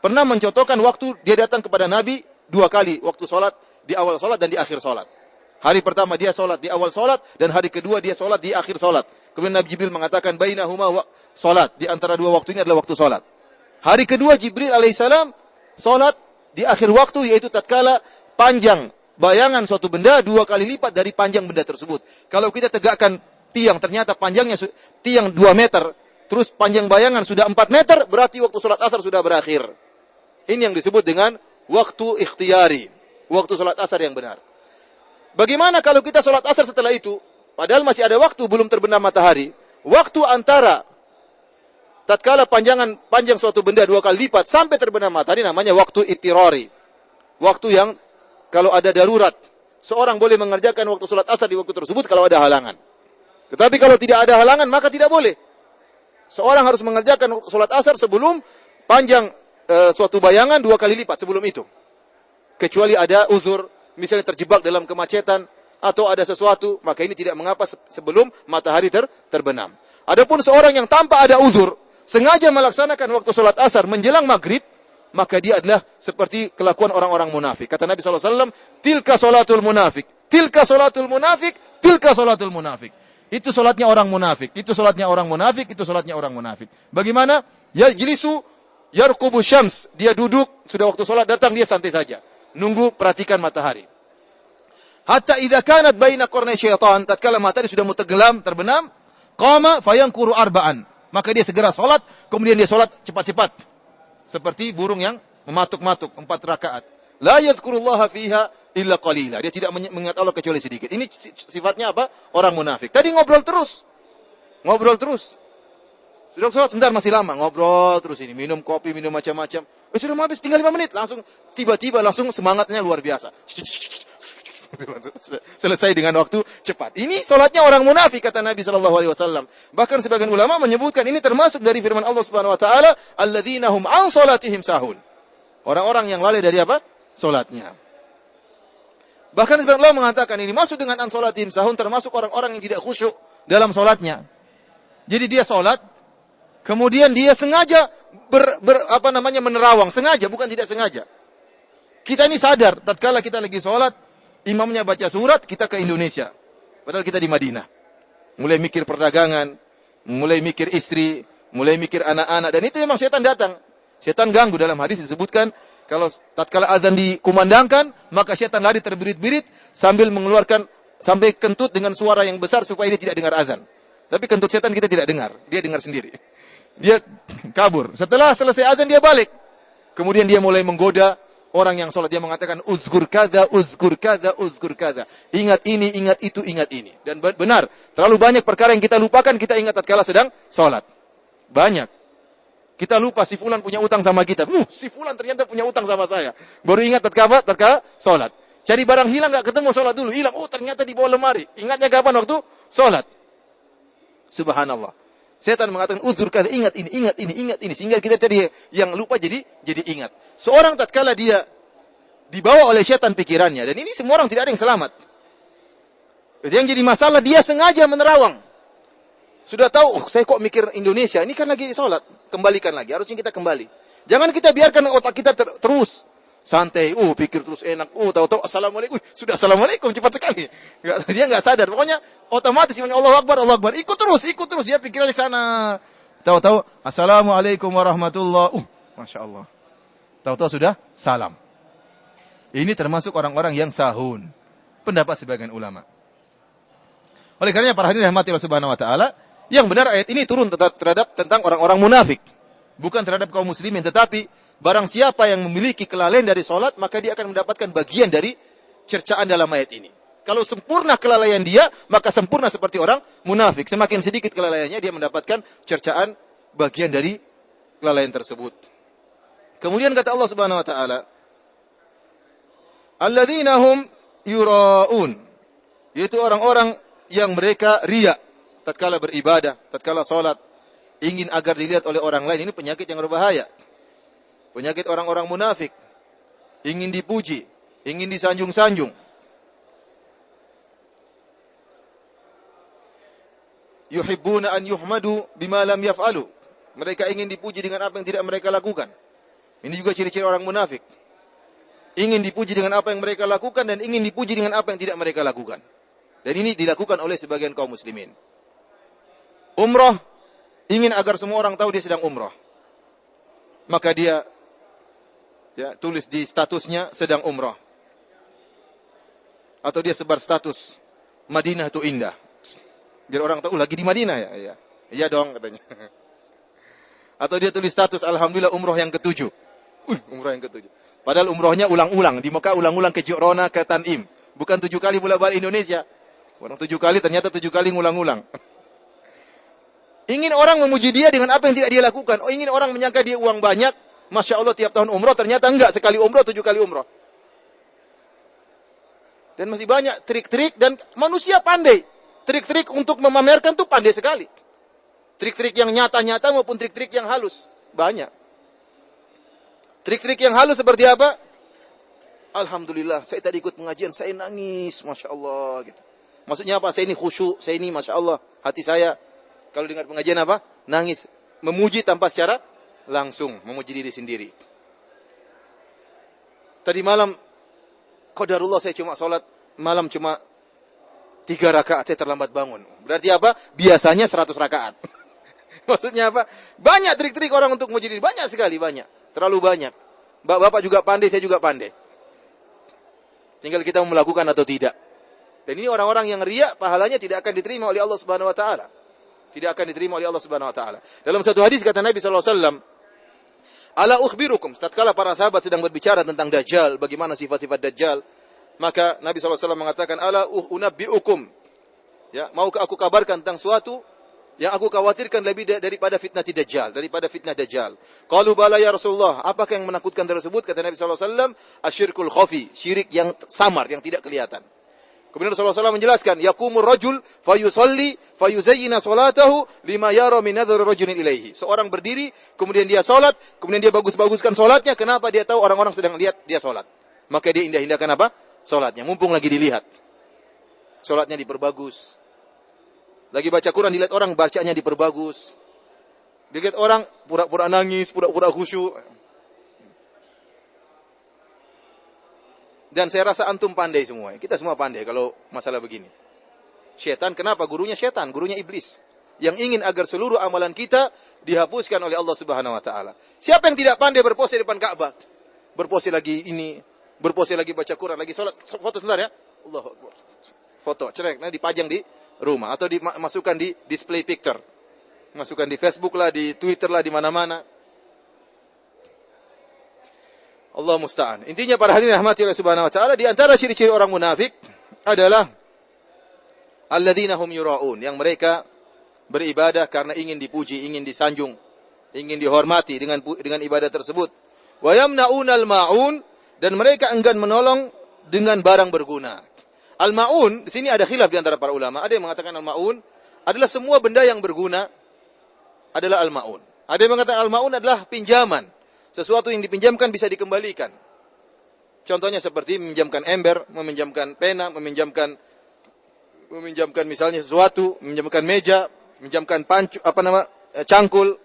pernah mencontohkan waktu dia datang kepada Nabi dua kali. Waktu sholat, di awal sholat dan di akhir sholat. Hari pertama dia sholat di awal sholat dan hari kedua dia sholat di akhir sholat. Kemudian Nabi Jibril mengatakan bainahuma sholat. Di antara dua waktu ini adalah waktu sholat. Hari kedua Jibril alaihissalam sholat di akhir waktu yaitu tatkala panjang bayangan suatu benda dua kali lipat dari panjang benda tersebut. Kalau kita tegakkan tiang, ternyata panjangnya tiang dua meter, terus panjang bayangan sudah empat meter, berarti waktu sholat asar sudah berakhir. Ini yang disebut dengan waktu ikhtiari, waktu sholat asar yang benar. Bagaimana kalau kita sholat asar setelah itu, padahal masih ada waktu belum terbenam matahari, waktu antara tatkala panjangan panjang suatu benda dua kali lipat sampai terbenam matahari namanya waktu itirori. Waktu yang kalau ada darurat, seorang boleh mengerjakan waktu sholat asar di waktu tersebut kalau ada halangan. Tetapi kalau tidak ada halangan, maka tidak boleh. Seorang harus mengerjakan sholat asar sebelum panjang e, suatu bayangan dua kali lipat sebelum itu. Kecuali ada uzur, misalnya terjebak dalam kemacetan, atau ada sesuatu, maka ini tidak mengapa sebelum matahari ter terbenam. Adapun seorang yang tanpa ada uzur, sengaja melaksanakan waktu sholat asar menjelang maghrib, maka dia adalah seperti kelakuan orang-orang munafik. Kata Nabi SAW, tilka solatul munafik, tilka solatul munafik, tilka solatul munafik. Itu solatnya orang munafik, itu solatnya orang munafik, itu solatnya orang munafik. Bagaimana? Ya jilisu yarkubu syams. Dia duduk, sudah waktu solat datang, dia santai saja. Nunggu, perhatikan matahari. Hatta idha kanat baina kornai syaitan, tatkala matahari sudah mau tenggelam, terbenam, qama fayangkuru arba'an. Maka dia segera solat, kemudian dia solat cepat-cepat seperti burung yang mematuk-matuk empat rakaat. La yadhkurullaha fiha illa qalila. Dia tidak mengingat Allah kecuali sedikit. Ini sifatnya apa? Orang munafik. Tadi ngobrol terus. Ngobrol terus. Sudah sholat sebentar masih lama. Ngobrol terus ini. Minum kopi, minum macam-macam. Eh, sudah mau habis tinggal lima menit. Langsung tiba-tiba langsung semangatnya luar biasa. <laughs> Selesai dengan waktu cepat. Ini solatnya orang munafik kata Nabi Shallallahu Alaihi Wasallam. Bahkan sebagian ulama menyebutkan ini termasuk dari firman Allah Subhanahu Wa Taala, alladzina hum an solatihim sahun. Orang-orang yang lalai dari apa? Solatnya. Bahkan sebagian ulama mengatakan ini masuk dengan an solatihim sahun termasuk orang-orang yang tidak khusyuk dalam solatnya. Jadi dia solat, kemudian dia sengaja ber, ber, apa namanya menerawang, sengaja bukan tidak sengaja. Kita ini sadar, tatkala kita lagi sholat, imamnya baca surat, kita ke Indonesia. Padahal kita di Madinah. Mulai mikir perdagangan, mulai mikir istri, mulai mikir anak-anak. Dan itu memang setan datang. Setan ganggu dalam hadis disebutkan, kalau tatkala azan dikumandangkan, maka setan lari terbirit-birit sambil mengeluarkan, sampai kentut dengan suara yang besar supaya dia tidak dengar azan. Tapi kentut setan kita tidak dengar, dia dengar sendiri. Dia kabur. Setelah selesai azan dia balik. Kemudian dia mulai menggoda orang yang sholat dia mengatakan uzkur kada, uzkur kada, uzkur kada. Ingat ini, ingat itu, ingat ini. Dan benar, terlalu banyak perkara yang kita lupakan kita ingat tatkala sedang sholat. Banyak. Kita lupa si fulan punya utang sama kita. Uh, si fulan ternyata punya utang sama saya. Baru ingat tatkala tatkala sholat. Cari barang hilang nggak ketemu sholat dulu. Hilang. Oh ternyata di bawah lemari. Ingatnya kapan waktu sholat. Subhanallah. Setan mengatakan uzur kada ingat ini, ingat ini, ingat ini sehingga kita tadi yang lupa jadi jadi ingat. Seorang tatkala dia dibawa oleh setan pikirannya dan ini semua orang tidak ada yang selamat. Yang jadi masalah dia sengaja menerawang. Sudah tahu, oh, saya kok mikir Indonesia, ini kan lagi sholat. Kembalikan lagi, harusnya kita kembali. Jangan kita biarkan otak kita ter terus santai, uh pikir terus enak, uh tahu-tahu assalamualaikum, sudah assalamualaikum cepat sekali. Nggak, <laughs> dia nggak sadar, pokoknya otomatis namanya Allah Akbar, Allah Akbar, ikut terus, ikut terus, dia pikirannya ke sana. Tahu-tahu assalamualaikum warahmatullah, uh masya Allah. Tahu-tahu sudah salam. Ini termasuk orang-orang yang sahun. Pendapat sebagian ulama. Oleh karenanya para hadirin rahmati Allah Subhanahu wa taala, yang benar ayat ini turun terhadap tentang orang-orang munafik. Bukan terhadap kaum muslimin, tetapi Barang siapa yang memiliki kelalaian dari sholat, maka dia akan mendapatkan bagian dari cercaan dalam ayat ini. Kalau sempurna kelalaian dia, maka sempurna seperti orang munafik. Semakin sedikit kelalaiannya, dia mendapatkan cercaan bagian dari kelalaian tersebut. Kemudian kata Allah Subhanahu wa taala, "Alladzina hum yuraun." Yaitu orang-orang yang mereka riya tatkala beribadah, tatkala salat, ingin agar dilihat oleh orang lain. Ini penyakit yang berbahaya. Penyakit orang-orang munafik. Ingin dipuji, ingin disanjung-sanjung. Yuhibbuna an yuhmadu bima lam yaf'alu. Mereka ingin dipuji dengan apa yang tidak mereka lakukan. Ini juga ciri-ciri orang munafik. Ingin dipuji dengan apa yang mereka lakukan dan ingin dipuji dengan apa yang tidak mereka lakukan. Dan ini dilakukan oleh sebagian kaum muslimin. Umrah ingin agar semua orang tahu dia sedang umrah. Maka dia ya, tulis di statusnya sedang umrah. Atau dia sebar status Madinah itu indah. Biar orang tahu lagi di Madinah ya. Iya, iya dong katanya. <laughs> Atau dia tulis status Alhamdulillah umroh yang ketujuh. Uh, umroh yang ketujuh. Padahal umrohnya ulang-ulang. Di Mekah ulang-ulang ke Jurona, ke Tanim. Bukan tujuh kali bolak balik Indonesia. Orang tujuh kali ternyata tujuh kali ngulang-ulang. <laughs> Ingin orang memuji dia dengan apa yang tidak dia lakukan. Oh ingin orang menyangka dia uang banyak. Masya Allah tiap tahun umroh. Ternyata enggak. Sekali umroh tujuh kali umroh. Dan masih banyak trik-trik. Dan manusia pandai. Trik-trik untuk memamerkan tuh pandai sekali. Trik-trik yang nyata-nyata maupun trik-trik yang halus. Banyak. Trik-trik yang halus seperti apa? Alhamdulillah, saya tadi ikut pengajian, saya nangis, Masya Allah. Gitu. Maksudnya apa? Saya ini khusyuk, saya ini Masya Allah. Hati saya, kalau dengar pengajian apa? Nangis. Memuji tanpa secara langsung. Memuji diri sendiri. Tadi malam, Qadarullah saya cuma sholat, malam cuma tiga rakaat, saya terlambat bangun. Berarti apa? Biasanya seratus rakaat. <laughs> Maksudnya apa? Banyak trik-trik orang untuk memuji diri. Banyak sekali, banyak. Terlalu banyak. Bapak juga pandai, saya juga pandai. Tinggal kita melakukan atau tidak. Dan ini orang-orang yang riak, pahalanya tidak akan diterima oleh Allah Subhanahu wa taala. Tidak akan diterima oleh Allah Subhanahu wa taala. Dalam satu hadis kata Nabi sallallahu alaihi wasallam, "Ala ukhbirukum." Tatkala para sahabat sedang berbicara tentang Dajjal, bagaimana sifat-sifat Dajjal, maka Nabi wasallam mengatakan, "Ala unabbiukum." Ya, maukah aku kabarkan tentang suatu yang aku khawatirkan lebih daripada fitnah Dajjal, daripada fitnah Dajjal. Qalu bala ya Rasulullah, apakah yang menakutkan tersebut? Kata Nabi wasallam, asyirkul khafi, syirik yang samar, yang tidak kelihatan. Kemudian Rasulullah SAW menjelaskan, yakumur rajul fayusalli fayuzayyina salatahu lima yara min rajulin ilaihi. Seorang berdiri, kemudian dia salat, kemudian dia bagus-baguskan salatnya, kenapa dia tahu orang-orang sedang lihat dia salat? Maka dia indah-indahkan apa? Salatnya, mumpung lagi dilihat. Salatnya diperbagus, lagi baca Quran dilihat orang bacanya diperbagus. Dilihat orang pura-pura nangis, pura-pura khusyuk. Dan saya rasa antum pandai semua. Kita semua pandai kalau masalah begini. Syaitan kenapa? Gurunya syaitan, gurunya iblis. Yang ingin agar seluruh amalan kita dihapuskan oleh Allah Subhanahu wa taala. Siapa yang tidak pandai berpose di depan Ka'bah? Berpose lagi ini, berpose lagi baca Quran, lagi sholat. Foto sebentar ya. Allah Foto, cerek, nah dipajang di rumah atau dimasukkan di display picture. Masukkan di Facebook lah, di Twitter lah, di mana-mana. Allah musta'an. Intinya para hadirin rahmati Allah Subhanahu wa taala di antara ciri-ciri orang munafik adalah alladzina hum yuraun, yang mereka beribadah karena ingin dipuji, ingin disanjung, ingin dihormati dengan dengan ibadah tersebut. Wa yamnaunal maun dan mereka enggan menolong dengan barang berguna. Al-ma'un, di sini ada khilaf di antara para ulama. Ada yang mengatakan al-ma'un adalah semua benda yang berguna adalah al-ma'un. Ada yang mengatakan al-ma'un adalah pinjaman. Sesuatu yang dipinjamkan bisa dikembalikan. Contohnya seperti meminjamkan ember, meminjamkan pena, meminjamkan meminjamkan misalnya sesuatu, meminjamkan meja, meminjamkan pancu, apa nama, eh, cangkul.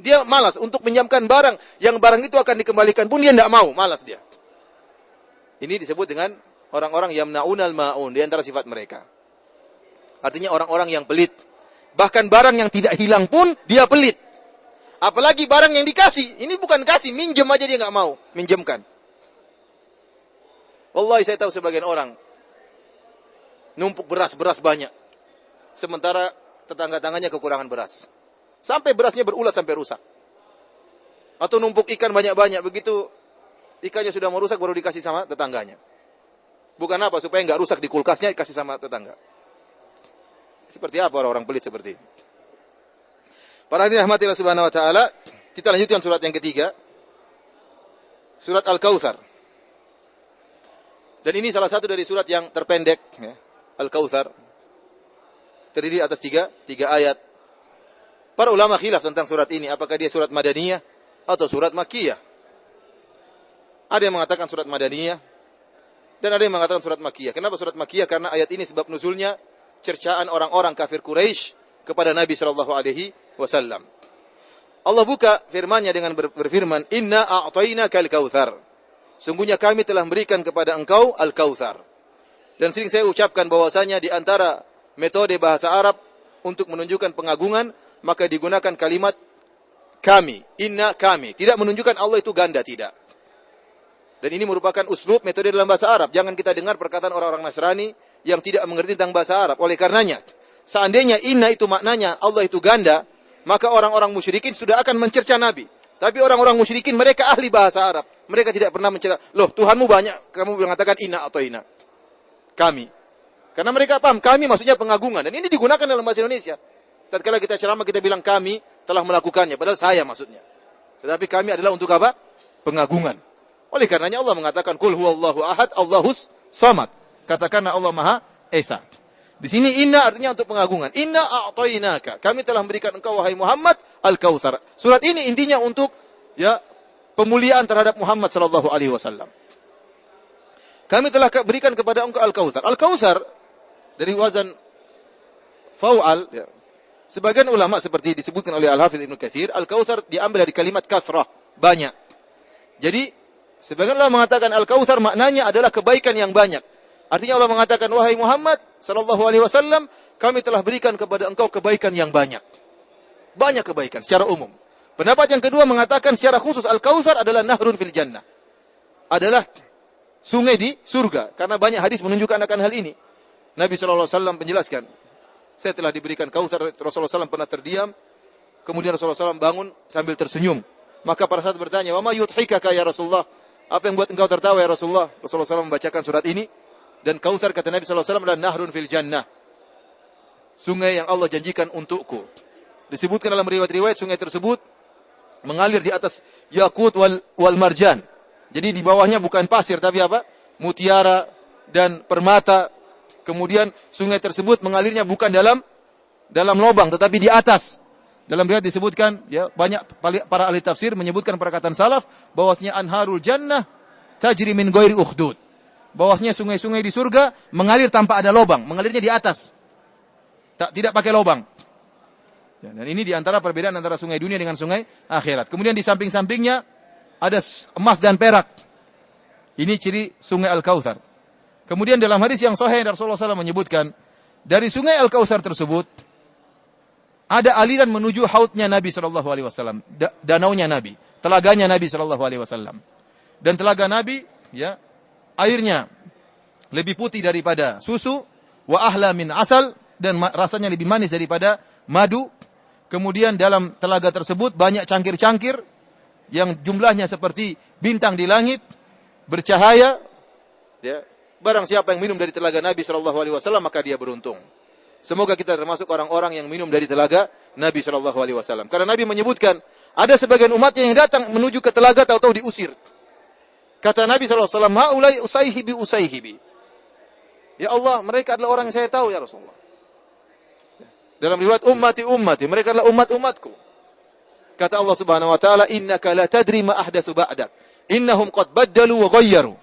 Dia malas untuk meminjamkan barang yang barang itu akan dikembalikan pun dia tidak mau, malas dia. Ini disebut dengan orang-orang yang yamnaunal maun di antara sifat mereka. Artinya orang-orang yang pelit. Bahkan barang yang tidak hilang pun dia pelit. Apalagi barang yang dikasih. Ini bukan kasih, minjem aja dia nggak mau. Minjemkan. Wallahi saya tahu sebagian orang. Numpuk beras-beras banyak. Sementara tetangga-tangganya kekurangan beras. Sampai berasnya berulat sampai rusak. Atau numpuk ikan banyak-banyak. Begitu ikannya sudah merusak baru dikasih sama tetangganya. Bukan apa supaya nggak rusak di kulkasnya kasih sama tetangga. Seperti apa orang-orang pelit seperti ini? Para hadirin rahmatillah subhanahu wa taala, kita lanjutkan surat yang ketiga. Surat Al-Kautsar. Dan ini salah satu dari surat yang terpendek, ya. Al-Kautsar. Terdiri atas tiga, tiga ayat. Para ulama khilaf tentang surat ini, apakah dia surat Madaniyah atau surat Makkiyah. Ada yang mengatakan surat Madaniyah, dan ada yang mengatakan surat Makkiyah. Kenapa surat Makkiyah? Karena ayat ini sebab nuzulnya cercaan orang-orang kafir Quraisy kepada Nabi Shallallahu Alaihi Wasallam. Allah buka firman-Nya dengan berfirman, Inna a'tainaka al-kautsar. Sungguhnya kami telah memberikan kepada engkau al-kautsar. Dan sering saya ucapkan bahwasanya di antara metode bahasa Arab untuk menunjukkan pengagungan, maka digunakan kalimat kami, inna kami. Tidak menunjukkan Allah itu ganda, tidak. Dan ini merupakan uslub metode dalam bahasa Arab. Jangan kita dengar perkataan orang-orang Nasrani yang tidak mengerti tentang bahasa Arab. Oleh karenanya, seandainya inna itu maknanya Allah itu ganda, maka orang-orang musyrikin sudah akan mencerca Nabi. Tapi orang-orang musyrikin mereka ahli bahasa Arab. Mereka tidak pernah mencerca. Loh, Tuhanmu banyak, kamu mengatakan inna atau inna. Kami. Karena mereka paham, kami maksudnya pengagungan. Dan ini digunakan dalam bahasa Indonesia. Tatkala kita ceramah kita bilang kami telah melakukannya. Padahal saya maksudnya. Tetapi kami adalah untuk apa? Pengagungan. Oleh karenanya Allah mengatakan, Kul huwallahu ahad, Allahus samad. Katakanlah Allah Maha Esa. Di sini inna artinya untuk pengagungan. Inna a'tainaka. Kami telah memberikan engkau wahai Muhammad al-Kautsar. Surat ini intinya untuk ya pemuliaan terhadap Muhammad sallallahu alaihi wasallam. Kami telah berikan kepada engkau al-Kautsar. Al-Kautsar dari wazan fau'al ya. Sebagian ulama seperti disebutkan oleh Al-Hafidz Ibnu Katsir, al-Kautsar diambil dari kalimat kasrah, banyak. Jadi sebagian ulama mengatakan al-Kautsar maknanya adalah kebaikan yang banyak. Artinya Allah mengatakan wahai Muhammad sallallahu alaihi wasallam, kami telah berikan kepada engkau kebaikan yang banyak. Banyak kebaikan secara umum. Pendapat yang kedua mengatakan secara khusus Al-Kautsar adalah nahrun fil jannah. Adalah sungai di surga karena banyak hadis menunjukkan akan hal ini. Nabi sallallahu alaihi wasallam menjelaskan, saya telah diberikan kautsar Rasulullah SAW pernah terdiam, kemudian Rasulullah SAW bangun sambil tersenyum. Maka para sahabat bertanya, "Wa ma yudhikaka ya Rasulullah?" Apa yang buat engkau tertawa ya Rasulullah? Rasulullah SAW membacakan surat ini dan kautsar kata Nabi wasallam adalah nahrun fil jannah. Sungai yang Allah janjikan untukku. Disebutkan dalam riwayat-riwayat sungai tersebut mengalir di atas yakut wal, wal marjan. Jadi di bawahnya bukan pasir tapi apa? Mutiara dan permata. Kemudian sungai tersebut mengalirnya bukan dalam dalam lubang tetapi di atas. Dalam riwayat disebutkan ya banyak para ahli tafsir menyebutkan perkataan salaf bahwasanya anharul jannah tajri min ghairi ukhdud bahwasanya sungai-sungai di surga mengalir tanpa ada lubang, mengalirnya di atas. Tak tidak pakai lubang. Ya, dan ini di antara perbedaan antara sungai dunia dengan sungai akhirat. Kemudian di samping-sampingnya ada emas dan perak. Ini ciri sungai Al-Kautsar. Kemudian dalam hadis yang sahih Rasulullah SAW menyebutkan dari sungai Al-Kautsar tersebut ada aliran menuju hautnya Nabi Shallallahu Alaihi Wasallam, danaunya Nabi, telaganya Nabi Shallallahu Alaihi Wasallam. Dan telaga Nabi, ya, airnya lebih putih daripada susu, wa ahla min asal dan rasanya lebih manis daripada madu. Kemudian dalam telaga tersebut banyak cangkir-cangkir yang jumlahnya seperti bintang di langit, bercahaya. Ya, barang siapa yang minum dari telaga Nabi Shallallahu Alaihi Wasallam maka dia beruntung. Semoga kita termasuk orang-orang yang minum dari telaga Nabi Shallallahu Alaihi Wasallam. Karena Nabi menyebutkan ada sebagian umatnya yang datang menuju ke telaga tahu-tahu diusir. Kata Nabi SAW, Ha'ulai usaihibi usaihibi. Ya Allah, mereka adalah orang yang saya tahu ya Rasulullah. Dalam riwayat ummati ummati, mereka adalah umat-umatku. Kata Allah Subhanahu wa taala, "Innaka la tadri ma ahdatsu ba'dak. Innahum qad baddalu wa ghayyaru."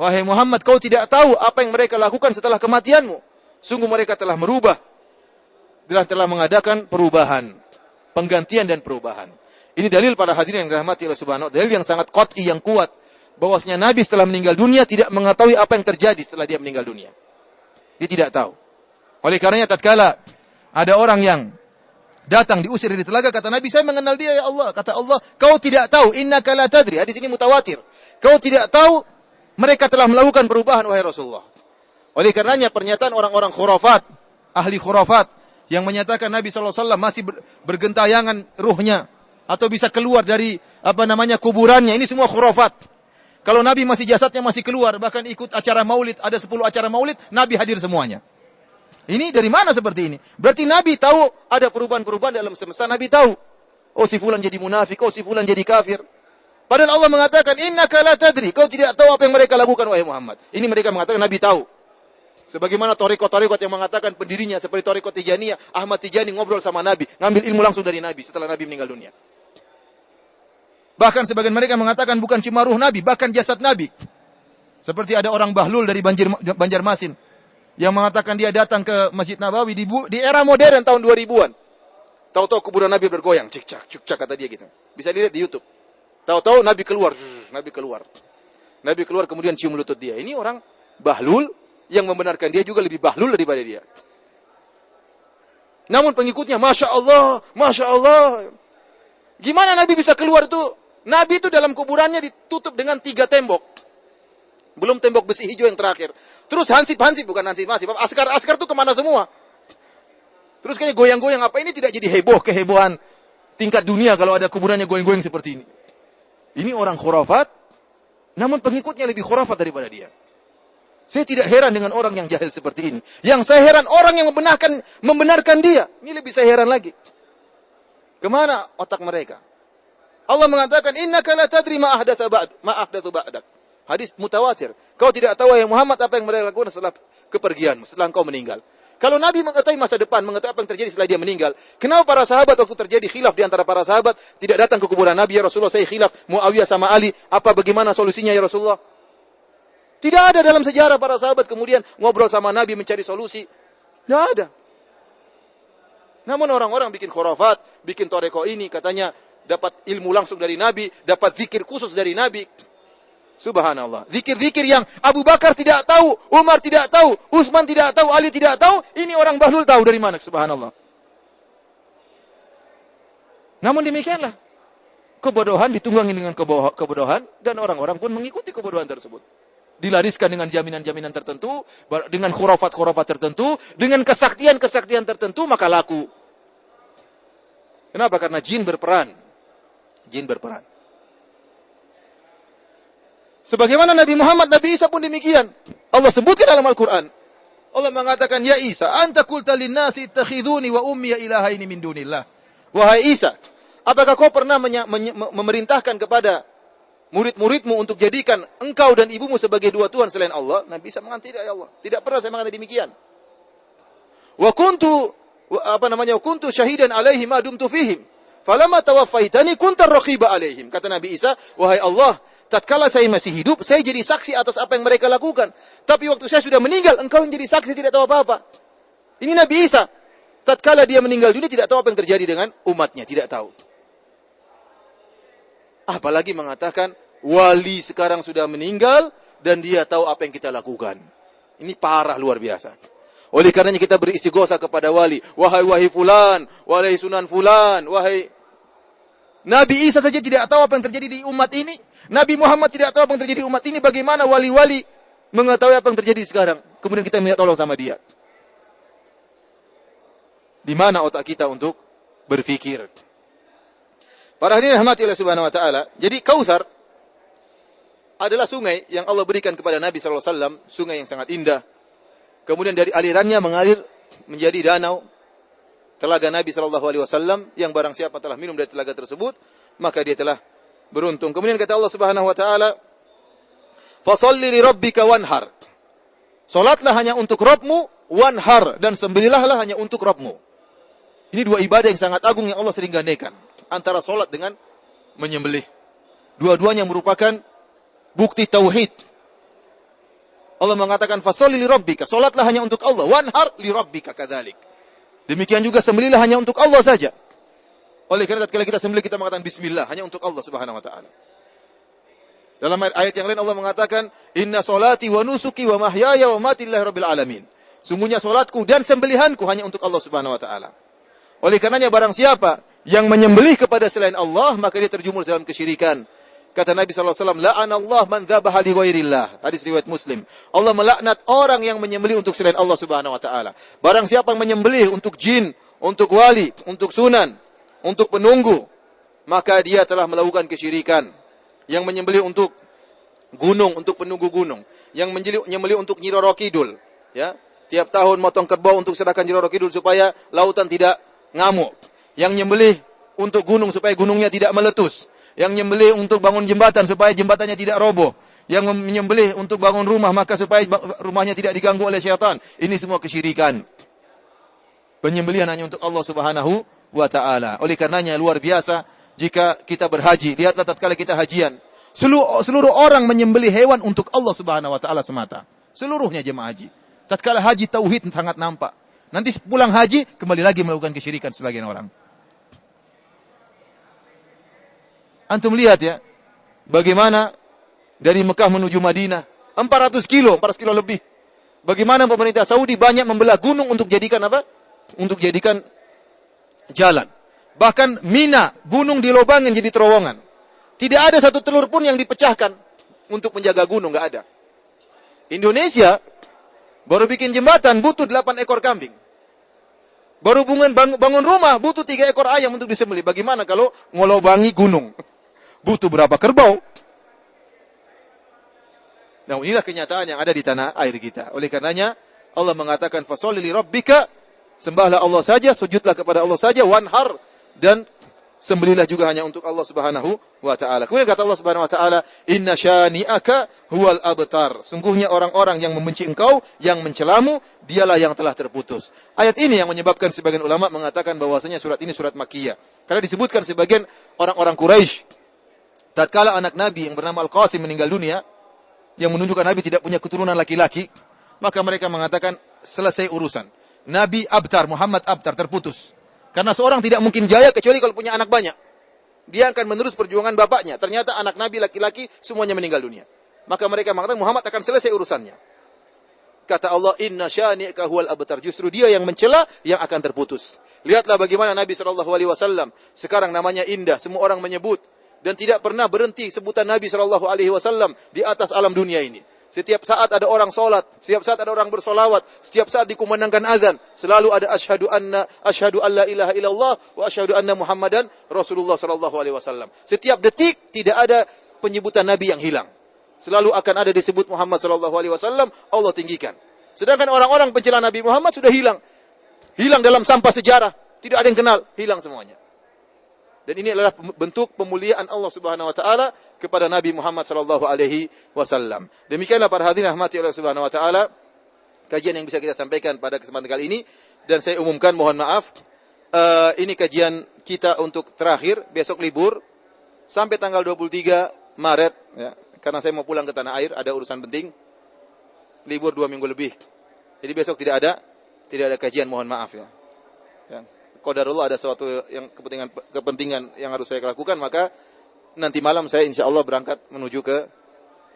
Wahai Muhammad, kau tidak tahu apa yang mereka lakukan setelah kematianmu. Sungguh mereka telah merubah. Telah telah mengadakan perubahan, penggantian dan perubahan. Ini dalil pada hadirin yang dirahmati Allah Subhanahu wa taala, dalil yang sangat qat'i yang kuat bahwasanya Nabi setelah meninggal dunia tidak mengetahui apa yang terjadi setelah dia meninggal dunia. Dia tidak tahu. Oleh karenanya tatkala ada orang yang datang diusir dari telaga kata Nabi saya mengenal dia ya Allah. Kata Allah kau tidak tahu innaka la tadri. Hadis ini mutawatir. Kau tidak tahu mereka telah melakukan perubahan wahai Rasulullah. Oleh karenanya pernyataan orang-orang khurafat ahli khurafat yang menyatakan Nabi SAW masih bergentayangan ruhnya atau bisa keluar dari apa namanya kuburannya ini semua khurafat Kalau Nabi masih jasadnya masih keluar, bahkan ikut acara maulid, ada 10 acara maulid, Nabi hadir semuanya. Ini dari mana seperti ini? Berarti Nabi tahu ada perubahan-perubahan dalam semesta, Nabi tahu. Oh si fulan jadi munafik, oh si fulan jadi kafir. Padahal Allah mengatakan, Inna la tadri. Kau tidak tahu apa yang mereka lakukan, wahai Muhammad. Ini mereka mengatakan, Nabi tahu. Sebagaimana torikot-torikot yang mengatakan pendirinya seperti torikot Tijaniyah, Ahmad Tijani ngobrol sama Nabi, ngambil ilmu langsung dari Nabi setelah Nabi meninggal dunia. Bahkan sebagian mereka mengatakan bukan cuma ruh Nabi, bahkan jasad Nabi. Seperti ada orang Bahlul dari Banjir, Banjarmasin yang mengatakan dia datang ke Masjid Nabawi di, di era modern tahun 2000-an. Tahu-tahu kuburan Nabi bergoyang, cik cak, cik cak kata dia gitu. Bisa dilihat di YouTube. Tahu-tahu Nabi keluar, Nabi keluar. Nabi keluar kemudian cium lutut dia. Ini orang bahlul yang membenarkan dia juga lebih bahlul daripada dia. Namun pengikutnya, Masya Allah, Masya Allah. Gimana Nabi bisa keluar itu? Nabi itu dalam kuburannya ditutup dengan tiga tembok. Belum tembok besi hijau yang terakhir. Terus hansip-hansip, bukan hansip-hansip. Askar-askar itu ke mana semua? Terus kayak goyang-goyang. Apa ini tidak jadi heboh, kehebohan tingkat dunia kalau ada kuburannya goyang-goyang seperti ini? Ini orang khurafat, namun pengikutnya lebih khurafat daripada dia. Saya tidak heran dengan orang yang jahil seperti ini. Yang saya heran orang yang membenarkan membenarkan dia. Ini lebih saya heran lagi. Ke mana otak mereka? Allah mengatakan, Inna la tadri ma ahdatha ba'd, ma ba'dak. Hadis mutawatir. Kau tidak tahu yang Muhammad apa yang mereka lakukan setelah kepergianmu, setelah engkau meninggal. Kalau Nabi mengetahui masa depan, mengetahui apa yang terjadi setelah dia meninggal, kenapa para sahabat waktu terjadi khilaf di antara para sahabat tidak datang ke kuburan Nabi ya Rasulullah, saya khilaf Muawiyah sama Ali, apa bagaimana solusinya ya Rasulullah? Tidak ada dalam sejarah para sahabat kemudian ngobrol sama Nabi mencari solusi. Tidak ada. Namun orang-orang bikin khurafat, bikin toreko ini katanya dapat ilmu langsung dari Nabi, dapat zikir khusus dari Nabi. Subhanallah. Zikir-zikir yang Abu Bakar tidak tahu, Umar tidak tahu, Utsman tidak tahu, Ali tidak tahu, ini orang bahlul tahu dari mana? Subhanallah. Namun demikianlah. Kebodohan ditunggangi dengan kebodohan dan orang-orang pun mengikuti kebodohan tersebut. Dilariskan dengan jaminan-jaminan tertentu, dengan khurafat-khurafat tertentu, dengan kesaktian-kesaktian tertentu, maka laku. Kenapa? Karena jin berperan. Jin berperan. Sebagaimana Nabi Muhammad, Nabi Isa pun demikian. Allah sebutkan dalam Al-Quran. Allah mengatakan, Ya Isa, anta kulta linnasi ittakhiduni wa ummiya ilahaini min dunillah. Wahai Isa, apakah kau pernah memerintahkan kepada murid-muridmu untuk jadikan engkau dan ibumu sebagai dua Tuhan selain Allah? Nabi Isa mengatakan, tidak ya Allah. Tidak pernah saya mengatakan demikian. Wa kuntu, apa namanya, wa kuntu syahidan alaihi ma dumtu fihim. Falamma tawaffaitani kunta raqiba alaihim. Kata Nabi Isa, wahai Allah, tatkala saya masih hidup, saya jadi saksi atas apa yang mereka lakukan. Tapi waktu saya sudah meninggal, engkau yang jadi saksi tidak tahu apa-apa. Ini Nabi Isa. Tatkala dia meninggal dunia tidak tahu apa yang terjadi dengan umatnya, tidak tahu. Apalagi mengatakan wali sekarang sudah meninggal dan dia tahu apa yang kita lakukan. Ini parah luar biasa. Oleh karenanya kita beristighosa kepada wali. Wahai wahai fulan, wahai sunan fulan, wahai Nabi Isa saja tidak tahu apa yang terjadi di umat ini. Nabi Muhammad tidak tahu apa yang terjadi di umat ini. Bagaimana wali-wali mengetahui apa yang terjadi sekarang. Kemudian kita minta tolong sama dia. Di mana otak kita untuk berfikir. Para hadirin rahmati oleh subhanahu wa ta'ala. Jadi Kausar adalah sungai yang Allah berikan kepada Nabi SAW. Sungai yang sangat indah. Kemudian dari alirannya mengalir menjadi danau telaga Nabi Shallallahu Alaihi Wasallam yang barang siapa telah minum dari telaga tersebut maka dia telah beruntung. Kemudian kata Allah Subhanahu Wa Taala, "Fasalli li rabbika wanhar." Salatlah hanya untuk Rabbmu, wanhar dan sembelihlah hanya untuk Rabbmu. Ini dua ibadah yang sangat agung yang Allah sering gandakan antara salat dengan menyembelih. Dua-duanya merupakan bukti tauhid. Allah mengatakan fasalli li rabbika, salatlah hanya untuk Allah, wanhar li rabbika kadzalik. Demikian juga sembelihlah hanya untuk Allah saja. Oleh karena tatkala kita sembelih kita mengatakan bismillah hanya untuk Allah Subhanahu wa taala. Dalam ayat yang lain Allah mengatakan, "Inna salati wa nusuki wa mahyaya wa mati lillahi rabbil alamin." Sungguhnya salatku dan sembelihanku hanya untuk Allah Subhanahu wa taala. Oleh karenanya barang siapa yang menyembelih kepada selain Allah, maka dia terjumus dalam kesyirikan. Kata Nabi SAW, La'an Allah man li ghairillah. Hadis riwayat Muslim. Allah melaknat orang yang menyembelih untuk selain Allah Subhanahu wa taala. Barang siapa yang menyembelih untuk jin, untuk wali, untuk sunan, untuk penunggu, maka dia telah melakukan kesyirikan. Yang menyembelih untuk gunung untuk penunggu gunung, yang menyembelih, untuk Nyi Roro Kidul, ya. Tiap tahun motong kerbau untuk serahkan Nyi Roro Kidul supaya lautan tidak ngamuk. Yang nyembelih untuk gunung supaya gunungnya tidak meletus. Yang nyembelih untuk bangun jembatan supaya jembatannya tidak roboh. Yang menyembelih untuk bangun rumah maka supaya rumahnya tidak diganggu oleh syaitan. Ini semua kesyirikan. Penyembelihan hanya untuk Allah Subhanahu wa taala. Oleh karenanya luar biasa jika kita berhaji. Lihatlah tatkala kita hajian. Seluruh, seluruh orang menyembelih hewan untuk Allah Subhanahu wa taala semata. Seluruhnya jemaah haji. Tatkala haji tauhid sangat nampak. Nanti pulang haji kembali lagi melakukan kesyirikan sebagian orang. Antum lihat ya, bagaimana dari Mekah menuju Madinah, 400 kilo, 400 kilo lebih. Bagaimana pemerintah Saudi banyak membelah gunung untuk jadikan apa? Untuk jadikan jalan. Bahkan Mina, gunung dilobangin jadi terowongan. Tidak ada satu telur pun yang dipecahkan untuk menjaga gunung, nggak ada. Indonesia baru bikin jembatan butuh 8 ekor kambing. Baru bangun, bangun rumah butuh 3 ekor ayam untuk disembelih. Bagaimana kalau ngolobangi gunung? Butuh berapa kerbau? Nah, inilah kenyataan yang ada di tanah air kita. Oleh karenanya, Allah mengatakan, Fasoli li rabbika, sembahlah Allah saja, sujudlah kepada Allah saja, wanhar, dan sembelihlah juga hanya untuk Allah Subhanahu wa taala. Kemudian kata Allah Subhanahu wa taala, "Inna syani'aka huwal abtar." Sungguhnya orang-orang yang membenci engkau, yang mencelamu, dialah yang telah terputus. Ayat ini yang menyebabkan sebagian ulama mengatakan bahwasanya surat ini surat Makkiyah. Karena disebutkan sebagian orang-orang Quraisy tatkala anak Nabi yang bernama Al-Qasim meninggal dunia, yang menunjukkan Nabi tidak punya keturunan laki-laki, maka mereka mengatakan selesai urusan. Nabi Abtar, Muhammad Abtar terputus. Karena seorang tidak mungkin jaya kecuali kalau punya anak banyak. Dia akan menerus perjuangan bapaknya. Ternyata anak Nabi laki-laki semuanya meninggal dunia. Maka mereka mengatakan Muhammad akan selesai urusannya. Kata Allah, Inna syani'ka huwal abtar. Justru dia yang mencela, yang akan terputus. Lihatlah bagaimana Nabi SAW. Sekarang namanya indah. Semua orang menyebut dan tidak pernah berhenti sebutan Nabi Shallallahu Alaihi Wasallam di atas alam dunia ini. Setiap saat ada orang solat, setiap saat ada orang bersolawat, setiap saat dikumandangkan azan, selalu ada asyhadu anna asyhadu alla ilaha illallah wa asyhadu anna Muhammadan Rasulullah Shallallahu Alaihi Wasallam. Setiap detik tidak ada penyebutan Nabi yang hilang. Selalu akan ada disebut Muhammad Shallallahu Alaihi Wasallam. Allah tinggikan. Sedangkan orang-orang pencela Nabi Muhammad sudah hilang, hilang dalam sampah sejarah. Tidak ada yang kenal, hilang semuanya. Dan ini adalah bentuk pemuliaan Allah Subhanahu wa taala kepada Nabi Muhammad sallallahu alaihi wasallam. Demikianlah para hadirin rahmati Allah Subhanahu wa taala kajian yang bisa kita sampaikan pada kesempatan kali ini. Dan saya umumkan mohon maaf uh, ini kajian kita untuk terakhir besok libur sampai tanggal 23 Maret ya. Karena saya mau pulang ke tanah air ada urusan penting. Libur dua minggu lebih. Jadi besok tidak ada tidak ada kajian mohon maaf ya, ya qadarullah ada sesuatu yang kepentingan kepentingan yang harus saya lakukan maka nanti malam saya insya Allah berangkat menuju ke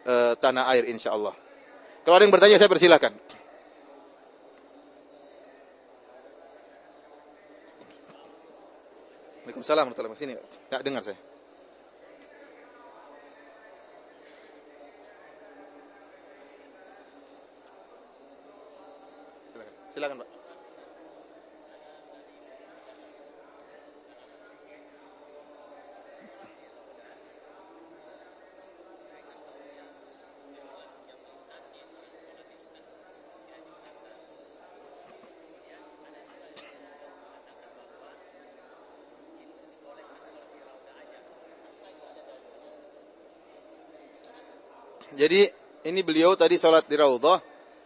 uh, tanah air insya Allah. Kalau ada yang bertanya saya persilahkan. Waalaikumsalam warahmatullahi. Sini, nggak dengar saya. Silakan, silakan Pak. Jadi ini beliau tadi sholat di Raudhah,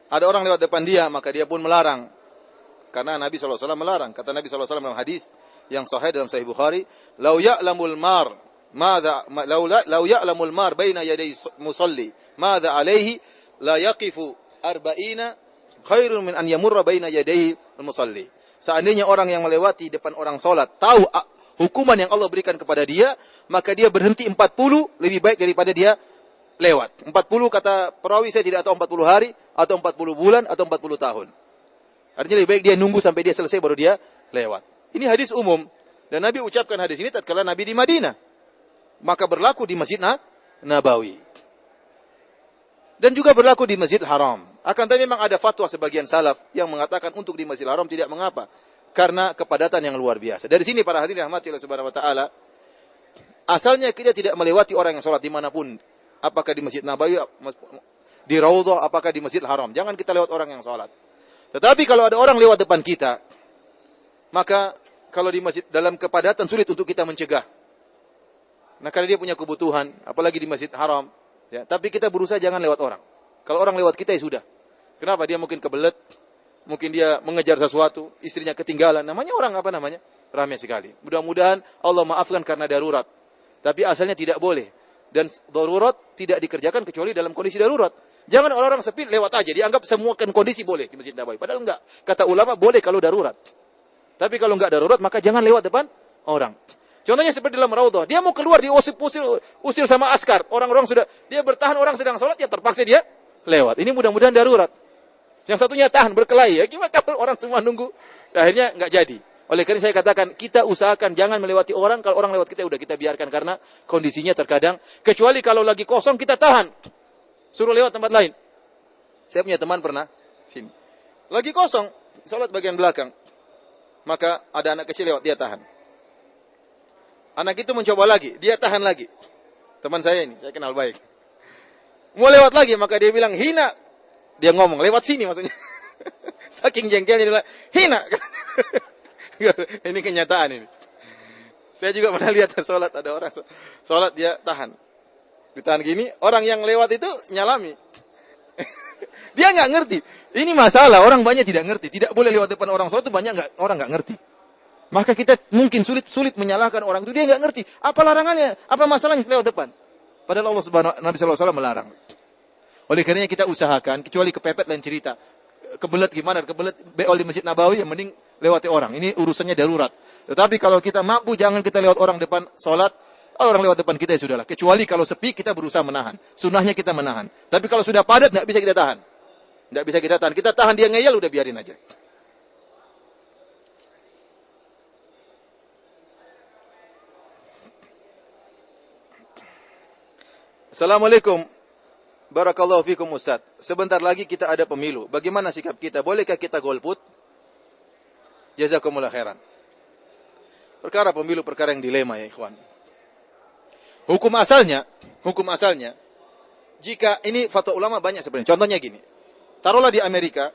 ada orang lewat depan dia, maka dia pun melarang. Karena Nabi SAW melarang. Kata Nabi SAW dalam hadis yang sahih dalam Sahih Bukhari, "Lau ya'lamul mar, madza lau lau ya'lamul mar baina yaday musalli, madza alaihi la yaqifu arba'ina khairun min an yamurra baina yadayhi musalli." Seandainya orang yang melewati depan orang salat tahu hukuman yang Allah berikan kepada dia, maka dia berhenti 40 lebih baik daripada dia lewat. 40 kata perawi saya tidak tahu 40 hari atau 40 bulan atau 40 tahun. Artinya lebih baik dia nunggu sampai dia selesai baru dia lewat. Ini hadis umum dan Nabi ucapkan hadis ini tatkala Nabi di Madinah. Maka berlaku di Masjid Nabawi. Dan juga berlaku di Masjid Haram. Akan tapi memang ada fatwa sebagian salaf yang mengatakan untuk di Masjid Haram tidak mengapa karena kepadatan yang luar biasa. Dari sini para hadirin rahmati Allah Subhanahu wa taala, asalnya kita tidak melewati orang yang sholat di mana pun Apakah di Masjid Nabawi, di Raudhah, apakah di Masjid Haram. Jangan kita lewat orang yang sholat. Tetapi kalau ada orang lewat depan kita, maka kalau di masjid dalam kepadatan sulit untuk kita mencegah. Nah karena dia punya kebutuhan, apalagi di Masjid Haram. Ya, tapi kita berusaha jangan lewat orang. Kalau orang lewat kita ya sudah. Kenapa? Dia mungkin kebelet, mungkin dia mengejar sesuatu, istrinya ketinggalan. Namanya orang apa namanya? Ramai sekali. Mudah-mudahan Allah maafkan karena darurat. Tapi asalnya tidak boleh. Dan darurat tidak dikerjakan kecuali dalam kondisi darurat. Jangan orang-orang sepi lewat aja. Dianggap semua kondisi boleh di Masjid Nabawi. Padahal enggak. Kata ulama boleh kalau darurat. Tapi kalau enggak darurat maka jangan lewat depan orang. Contohnya seperti dalam Raudhah. Dia mau keluar diusir usir, usir sama askar. Orang-orang sudah dia bertahan orang sedang sholat ya terpaksa dia lewat. Ini mudah-mudahan darurat. Yang satunya tahan berkelahi. Ya gimana kalau orang semua nunggu? Akhirnya enggak jadi. Oleh karena saya katakan, kita usahakan jangan melewati orang. Kalau orang lewat kita, udah kita biarkan. Karena kondisinya terkadang. Kecuali kalau lagi kosong, kita tahan. Suruh lewat tempat lain. Saya punya teman pernah. Sini. Lagi kosong. Sholat bagian belakang. Maka ada anak kecil lewat, dia tahan. Anak itu mencoba lagi. Dia tahan lagi. Teman saya ini, saya kenal baik. Mau lewat lagi, maka dia bilang, hina. Dia ngomong, lewat sini maksudnya. <laughs> Saking jengkelnya dia bilang, hina. <laughs> <laughs> ini kenyataan ini. Saya juga pernah lihat <laughs> sholat ada orang sholat dia tahan, ditahan gini. Orang yang lewat itu nyalami. <laughs> dia nggak ngerti. Ini masalah orang banyak tidak ngerti. Tidak boleh lewat depan orang sholat itu banyak nggak orang nggak ngerti. Maka kita mungkin sulit sulit menyalahkan orang itu dia nggak ngerti. Apa larangannya? Apa masalahnya lewat depan? Padahal Allah Subhanahu Nabi Sallallahu melarang. Oleh karenanya kita usahakan, kecuali kepepet lain cerita. Kebelet gimana? Kebelet beol di Masjid Nabawi, yang mending lewati orang. Ini urusannya darurat. Tetapi kalau kita mampu, jangan kita lewat orang depan sholat. Orang lewat depan kita ya sudahlah. Kecuali kalau sepi, kita berusaha menahan. Sunnahnya kita menahan. Tapi kalau sudah padat, nggak bisa kita tahan. Nggak bisa kita tahan. Kita tahan dia ngeyel, udah biarin aja. Assalamualaikum. Barakallahu fikum Ustaz. Sebentar lagi kita ada pemilu. Bagaimana sikap kita? Bolehkah kita golput? Jazakumullah khairan. Perkara pemilu perkara yang dilema ya ikhwan. Hukum asalnya, hukum asalnya, jika ini fatwa ulama banyak sebenarnya. Contohnya gini, taruhlah di Amerika,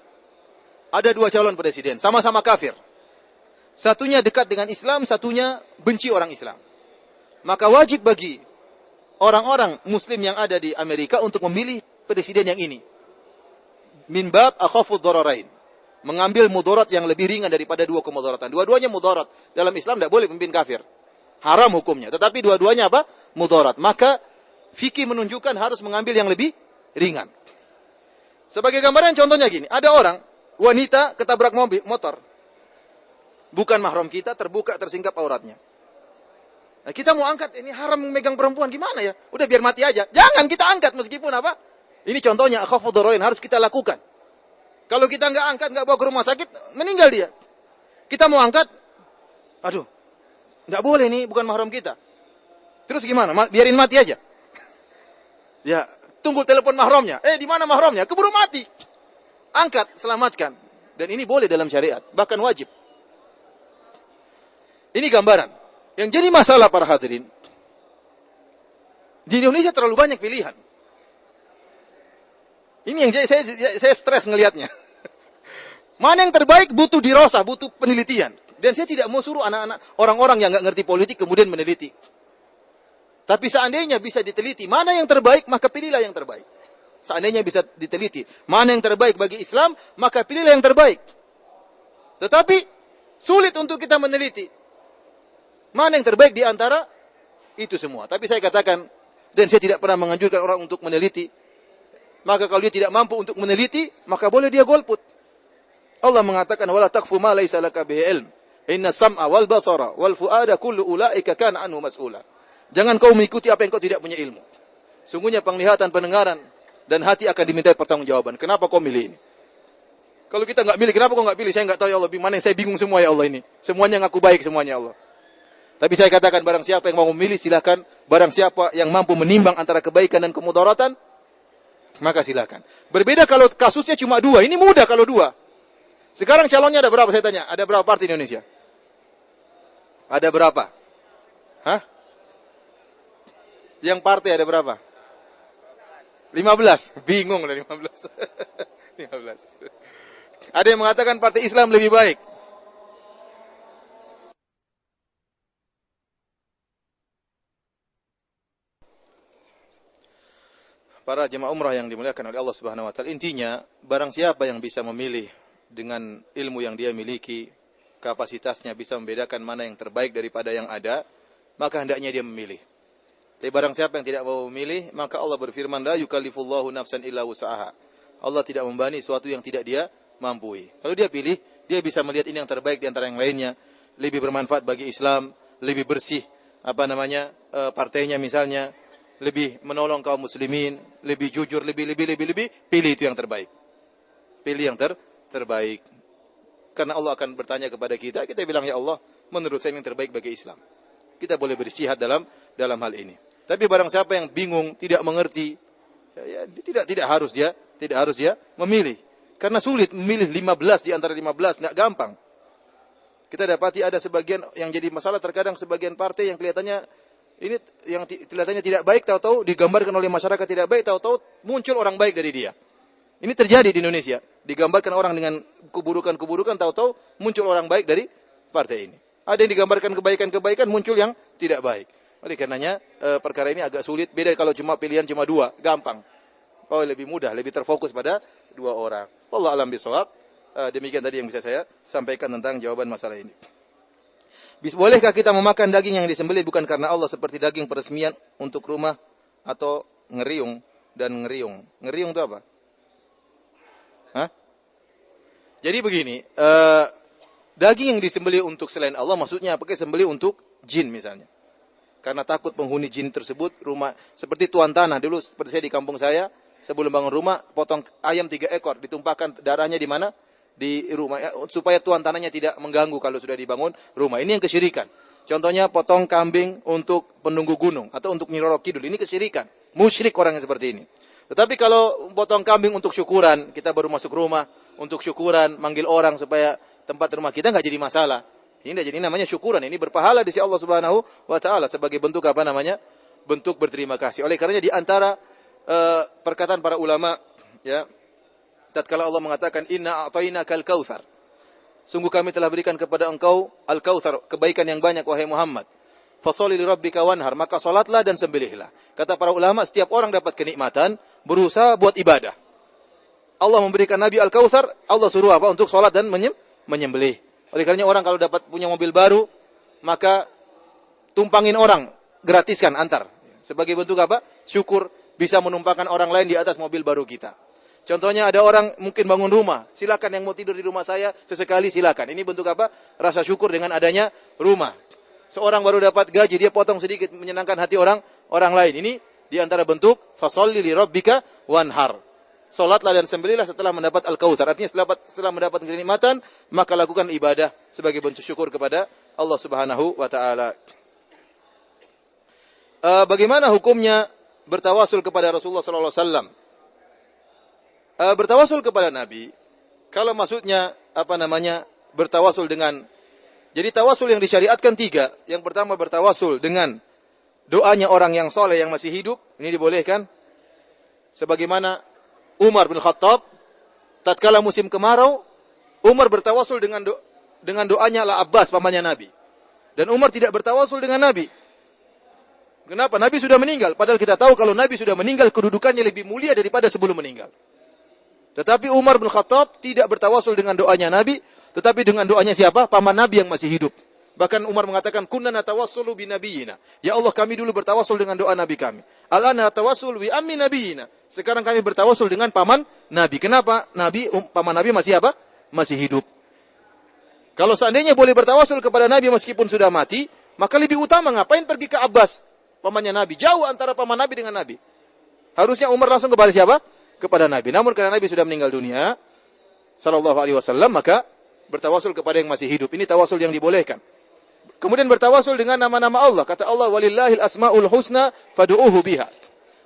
ada dua calon presiden, sama-sama kafir. Satunya dekat dengan Islam, satunya benci orang Islam. Maka wajib bagi orang-orang muslim yang ada di Amerika untuk memilih presiden yang ini. Min bab akhafu dhararain mengambil mudarat yang lebih ringan daripada dua kemudaratan. Dua-duanya mudarat. Dalam Islam tidak boleh pemimpin kafir. Haram hukumnya. Tetapi dua-duanya apa? Mudarat. Maka fikih menunjukkan harus mengambil yang lebih ringan. Sebagai gambaran contohnya gini. Ada orang, wanita ketabrak mobil, motor. Bukan mahram kita, terbuka, tersingkap auratnya. Nah, kita mau angkat, ini haram memegang perempuan, gimana ya? Udah biar mati aja. Jangan kita angkat meskipun apa? Ini contohnya, akhafudoroin, harus kita lakukan. Kalau kita nggak angkat, nggak bawa ke rumah sakit, meninggal dia. Kita mau angkat, aduh, nggak boleh nih, bukan mahram kita. Terus gimana? Biarin mati aja. <laughs> ya, tunggu telepon mahramnya. Eh, di mana mahramnya? Keburu mati. Angkat, selamatkan. Dan ini boleh dalam syariat, bahkan wajib. Ini gambaran. Yang jadi masalah para hadirin, di Indonesia terlalu banyak pilihan. Ini yang saya, saya, saya stres ngelihatnya. <laughs> Mana yang terbaik butuh dirasa, butuh penelitian. Dan saya tidak mau suruh anak-anak orang-orang yang nggak ngerti politik kemudian meneliti. Tapi seandainya bisa diteliti, mana yang terbaik, maka pilihlah yang terbaik. Seandainya bisa diteliti, mana yang terbaik bagi Islam, maka pilihlah yang terbaik. Tetapi sulit untuk kita meneliti. Mana yang terbaik di antara itu semua. Tapi saya katakan, dan saya tidak pernah menganjurkan orang untuk meneliti, maka kalau dia tidak mampu untuk meneliti, maka boleh dia golput. Allah mengatakan wala takfu ma laisa laka bihi ilm. Inna sam'a wal basara wal fuada kullu ulaika kana anhu mas'ula. Jangan kau mengikuti apa yang kau tidak punya ilmu. Sungguhnya penglihatan, pendengaran dan hati akan diminta pertanggungjawaban. Kenapa kau milih ini? Kalau kita nggak milih, kenapa kau nggak pilih? Saya nggak tahu ya Allah. Mana saya bingung semua ya Allah ini. Semuanya ngaku baik semuanya ya Allah. Tapi saya katakan barang siapa yang mau memilih silahkan. Barang siapa yang mampu menimbang antara kebaikan dan kemudaratan, maka silakan. Berbeda kalau kasusnya cuma dua, ini mudah kalau dua. Sekarang calonnya ada berapa saya tanya? Ada berapa partai Indonesia? Ada berapa? Hah? Yang partai ada berapa? 15. Bingung lah 15. 15. <laughs> Ada yang mengatakan partai Islam lebih baik. Para jemaah umrah yang dimuliakan oleh Allah Subhanahu wa taala, intinya barang siapa yang bisa memilih dengan ilmu yang dia miliki, kapasitasnya bisa membedakan mana yang terbaik daripada yang ada, maka hendaknya dia memilih. Tapi barang siapa yang tidak mau memilih, maka Allah berfirman, "La yukallifullahu nafsan illa wus'aha." Allah tidak membani sesuatu yang tidak dia mampu. Kalau dia pilih, dia bisa melihat ini yang terbaik di antara yang lainnya, lebih bermanfaat bagi Islam, lebih bersih, apa namanya, e, partainya misalnya, lebih menolong kaum muslimin, lebih jujur, lebih lebih lebih lebih, pilih itu yang terbaik. Pilih yang ter terbaik. Karena Allah akan bertanya kepada kita, kita bilang ya Allah, menurut saya yang terbaik bagi Islam. Kita boleh bersihat dalam dalam hal ini. Tapi barang siapa yang bingung, tidak mengerti, ya, ya, tidak tidak harus dia, tidak harus dia memilih. Karena sulit memilih 15 di antara 15, nggak gampang. Kita dapati ada sebagian yang jadi masalah terkadang sebagian partai yang kelihatannya ini yang kelihatannya tidak baik tahu-tahu digambarkan oleh masyarakat tidak baik tahu-tahu muncul orang baik dari dia. Ini terjadi di Indonesia. Digambarkan orang dengan keburukan-keburukan tahu-tahu muncul orang baik dari partai ini. Ada yang digambarkan kebaikan-kebaikan muncul yang tidak baik. Oleh karenanya e, perkara ini agak sulit. Beda kalau cuma pilihan cuma dua, gampang. Oh lebih mudah, lebih terfokus pada dua orang. Allah alam bisawab. E, demikian tadi yang bisa saya sampaikan tentang jawaban masalah ini. Bolehkah kita memakan daging yang disembelih bukan karena Allah seperti daging peresmian untuk rumah atau ngeriung dan ngeriung. Ngeriung itu apa? Hah? Jadi begini, uh, daging yang disembelih untuk selain Allah maksudnya pakai sembelih untuk jin misalnya. Karena takut penghuni jin tersebut rumah seperti tuan tanah dulu seperti saya di kampung saya sebelum bangun rumah potong ayam tiga ekor ditumpahkan darahnya di mana di rumah ya, supaya tuan tanahnya tidak mengganggu kalau sudah dibangun rumah. Ini yang kesyirikan. Contohnya potong kambing untuk penunggu gunung atau untuk Nyiroro Kidul. Ini kesyirikan. Musyrik orang yang seperti ini. Tetapi kalau potong kambing untuk syukuran, kita baru masuk rumah untuk syukuran, manggil orang supaya tempat rumah kita nggak jadi masalah. Ini jadi namanya syukuran. Ini berpahala di sisi Allah Subhanahu wa taala sebagai bentuk apa namanya? Bentuk berterima kasih. Oleh karenanya di antara uh, perkataan para ulama ya tatkala Allah mengatakan inna a'tainakal kautsar. Sungguh kami telah berikan kepada engkau al-kautsar, kebaikan yang banyak wahai Muhammad. Fasholli li rabbika wanhar, maka salatlah dan sembelihlah. Kata para ulama, setiap orang dapat kenikmatan, berusaha buat ibadah. Allah memberikan Nabi Al-Kautsar, Allah suruh apa? Untuk salat dan menyem, menyembelih. Oleh karena orang kalau dapat punya mobil baru, maka tumpangin orang, gratiskan antar. Sebagai bentuk apa? Syukur bisa menumpangkan orang lain di atas mobil baru kita. Contohnya ada orang mungkin bangun rumah, silakan yang mau tidur di rumah saya sesekali silakan. Ini bentuk apa? Rasa syukur dengan adanya rumah. Seorang baru dapat gaji, dia potong sedikit menyenangkan hati orang orang lain. Ini di antara bentuk fasolli li rabbika wanhar. Salatlah dan sembelihlah setelah mendapat al-kautsar. Artinya setelah, setelah mendapat kenikmatan, maka lakukan ibadah sebagai bentuk syukur kepada Allah Subhanahu wa taala. Uh, bagaimana hukumnya bertawasul kepada Rasulullah sallallahu alaihi wasallam? uh, bertawasul kepada Nabi, kalau maksudnya apa namanya bertawasul dengan jadi tawasul yang disyariatkan tiga. Yang pertama bertawasul dengan doanya orang yang soleh yang masih hidup. Ini dibolehkan. Sebagaimana Umar bin Khattab. Tatkala musim kemarau. Umar bertawasul dengan do, dengan doanya La Abbas pamannya Nabi. Dan Umar tidak bertawasul dengan Nabi. Kenapa? Nabi sudah meninggal. Padahal kita tahu kalau Nabi sudah meninggal kedudukannya lebih mulia daripada sebelum meninggal. Tetapi Umar bin Khattab tidak bertawasul dengan doanya Nabi, tetapi dengan doanya siapa? Paman Nabi yang masih hidup. Bahkan Umar mengatakan, "Kunna natawassulu bi nabiyina." Ya Allah, kami dulu bertawasul dengan doa Nabi kami. Alana natawassul bi ammi nabiyina. Sekarang kami bertawasul dengan paman Nabi. Kenapa? Nabi um, paman Nabi masih apa? Masih hidup. Kalau seandainya boleh bertawasul kepada Nabi meskipun sudah mati, maka lebih utama ngapain pergi ke Abbas, pamannya Nabi? Jauh antara paman Nabi dengan Nabi. Harusnya Umar langsung kepada siapa? kepada Nabi. Namun karena Nabi sudah meninggal dunia, sallallahu alaihi wasallam, maka bertawasul kepada yang masih hidup. Ini tawasul yang dibolehkan. Kemudian bertawasul dengan nama-nama Allah. Kata Allah, "Walillahil asmaul husna fad'uuhu biha."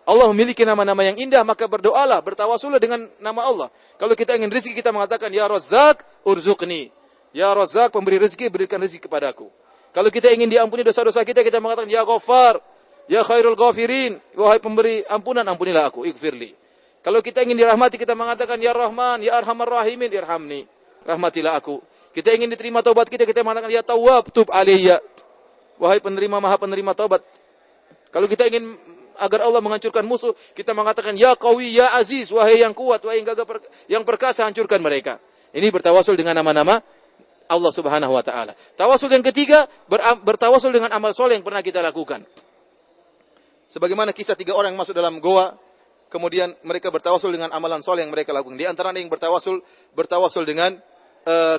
Allah memiliki nama-nama yang indah, maka berdoalah, bertawasullah dengan nama Allah. Kalau kita ingin rezeki, kita mengatakan, Ya Razzaq, urzuqni. Ya Razzaq, pemberi rezeki, berikan rezeki kepadaku. Kalau kita ingin diampuni dosa-dosa kita, kita mengatakan, Ya Ghaffar, Ya khairul ghafirin, wahai pemberi ampunan, ampunilah aku, ighfirli. Kalau kita ingin dirahmati, kita mengatakan, Ya Rahman, Ya Arhamar Rahimin, irhamni. Rahmatilah aku. Kita ingin diterima taubat kita, kita mengatakan, Ya Tawwab, tub alaiya. Wahai penerima, maha penerima taubat. Kalau kita ingin agar Allah menghancurkan musuh, kita mengatakan, Ya Qawi, Ya Aziz, wahai yang kuat, wahai yang gagah, yang perkasa, hancurkan mereka. Ini bertawasul dengan nama-nama Allah Subhanahu wa taala. Tawasul yang ketiga ber bertawasul dengan amal soleh yang pernah kita lakukan. Sebagaimana kisah tiga orang yang masuk dalam goa, kemudian mereka bertawasul dengan amalan soleh yang mereka lakukan. Di antara yang bertawasul, bertawasul dengan uh,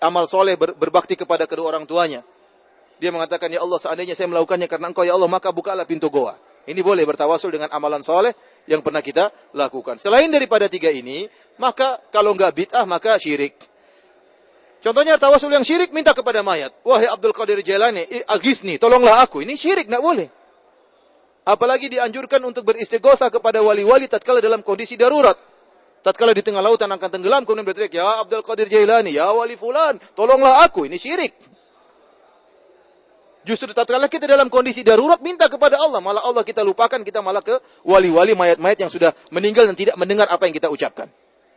amal soleh ber, berbakti kepada kedua orang tuanya. Dia mengatakan, Ya Allah, seandainya saya melakukannya karena engkau, Ya Allah, maka bukalah pintu goa. Ini boleh bertawasul dengan amalan soleh yang pernah kita lakukan. Selain daripada tiga ini, maka kalau enggak bid'ah, maka syirik. Contohnya tawasul yang syirik, minta kepada mayat. Wahai Abdul Qadir Jailani, agisni, tolonglah aku. Ini syirik, enggak boleh. Apalagi dianjurkan untuk beristighosa kepada wali-wali tatkala dalam kondisi darurat. Tatkala di tengah lautan akan tenggelam kemudian berteriak, "Ya Abdul Qadir Jailani, ya wali fulan, tolonglah aku." Ini syirik. Justru tatkala kita dalam kondisi darurat minta kepada Allah, malah Allah kita lupakan, kita malah ke wali-wali mayat-mayat yang sudah meninggal dan tidak mendengar apa yang kita ucapkan.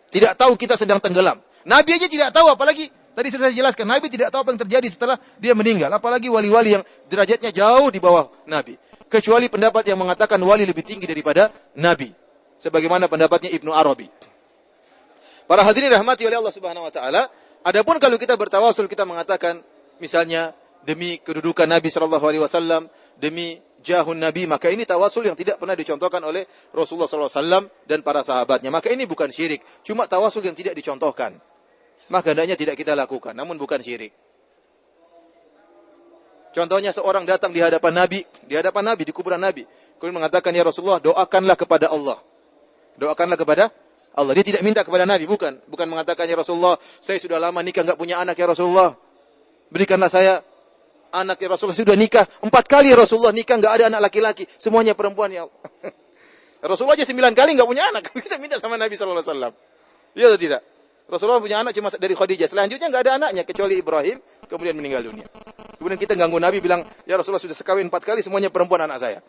Tidak tahu kita sedang tenggelam. Nabi aja tidak tahu apalagi tadi sudah dijelaskan Nabi tidak tahu apa yang terjadi setelah dia meninggal, apalagi wali-wali yang derajatnya jauh di bawah Nabi kecuali pendapat yang mengatakan wali lebih tinggi daripada nabi sebagaimana pendapatnya Ibnu Arabi para hadirin rahmati oleh Allah Subhanahu wa taala adapun kalau kita bertawasul kita mengatakan misalnya demi kedudukan Nabi sallallahu alaihi wasallam demi jahun Nabi maka ini tawasul yang tidak pernah dicontohkan oleh Rasulullah sallallahu alaihi wasallam dan para sahabatnya maka ini bukan syirik cuma tawasul yang tidak dicontohkan maka hendaknya tidak kita lakukan namun bukan syirik Contohnya seorang datang di hadapan Nabi, di hadapan Nabi, di kuburan Nabi. Kemudian mengatakan, Ya Rasulullah, doakanlah kepada Allah. Doakanlah kepada Allah. Dia tidak minta kepada Nabi, bukan. Bukan mengatakan, Ya Rasulullah, saya sudah lama nikah, enggak punya anak, Ya Rasulullah. Berikanlah saya anak, Ya Rasulullah. Sudah nikah, empat kali Ya Rasulullah nikah, enggak ada anak laki-laki. Semuanya perempuan, Ya Allah. <laughs> Rasulullah aja sembilan kali enggak punya anak. <laughs> Kita minta sama Nabi SAW. Iya atau tidak? Rasulullah punya anak cuma dari Khadijah. Selanjutnya enggak ada anaknya kecuali Ibrahim kemudian meninggal dunia. Kemudian kita ganggu Nabi bilang, "Ya Rasulullah sudah sekawin empat kali semuanya perempuan anak saya."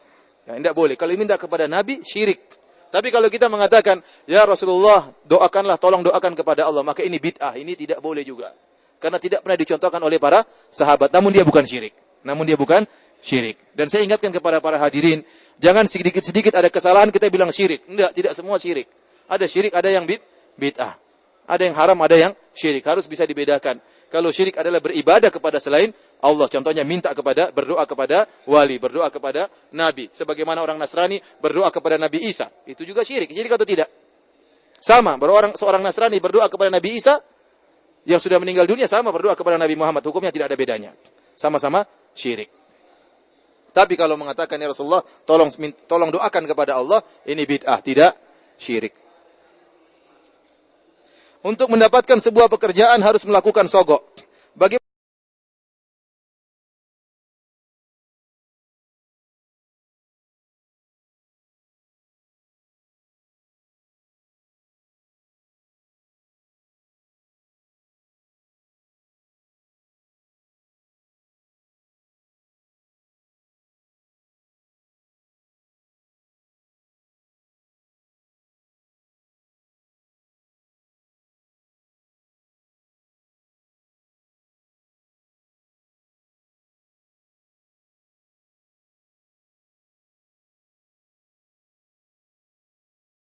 Ya, tidak boleh. Kalau minta kepada Nabi syirik. Tapi kalau kita mengatakan, "Ya Rasulullah, doakanlah, tolong doakan kepada Allah," maka ini bid'ah. Ini tidak boleh juga. Karena tidak pernah dicontohkan oleh para sahabat. Namun dia bukan syirik. Namun dia bukan syirik. Dan saya ingatkan kepada para hadirin, jangan sedikit-sedikit ada kesalahan kita bilang syirik. Tidak, tidak semua syirik. Ada syirik, ada yang bid, bid'ah. Ada yang haram, ada yang syirik. Harus bisa dibedakan. Kalau syirik adalah beribadah kepada selain Allah. Contohnya minta kepada, berdoa kepada wali, berdoa kepada nabi. Sebagaimana orang Nasrani berdoa kepada Nabi Isa. Itu juga syirik. Syirik atau tidak? Sama. Orang, seorang Nasrani berdoa kepada Nabi Isa, yang sudah meninggal dunia sama berdoa kepada Nabi Muhammad. Hukumnya tidak ada bedanya. Sama-sama syirik. Tapi kalau mengatakan ya Rasulullah, tolong tolong doakan kepada Allah, ini bid'ah, tidak syirik. Untuk mendapatkan sebuah pekerjaan harus melakukan sogok. Bagaimana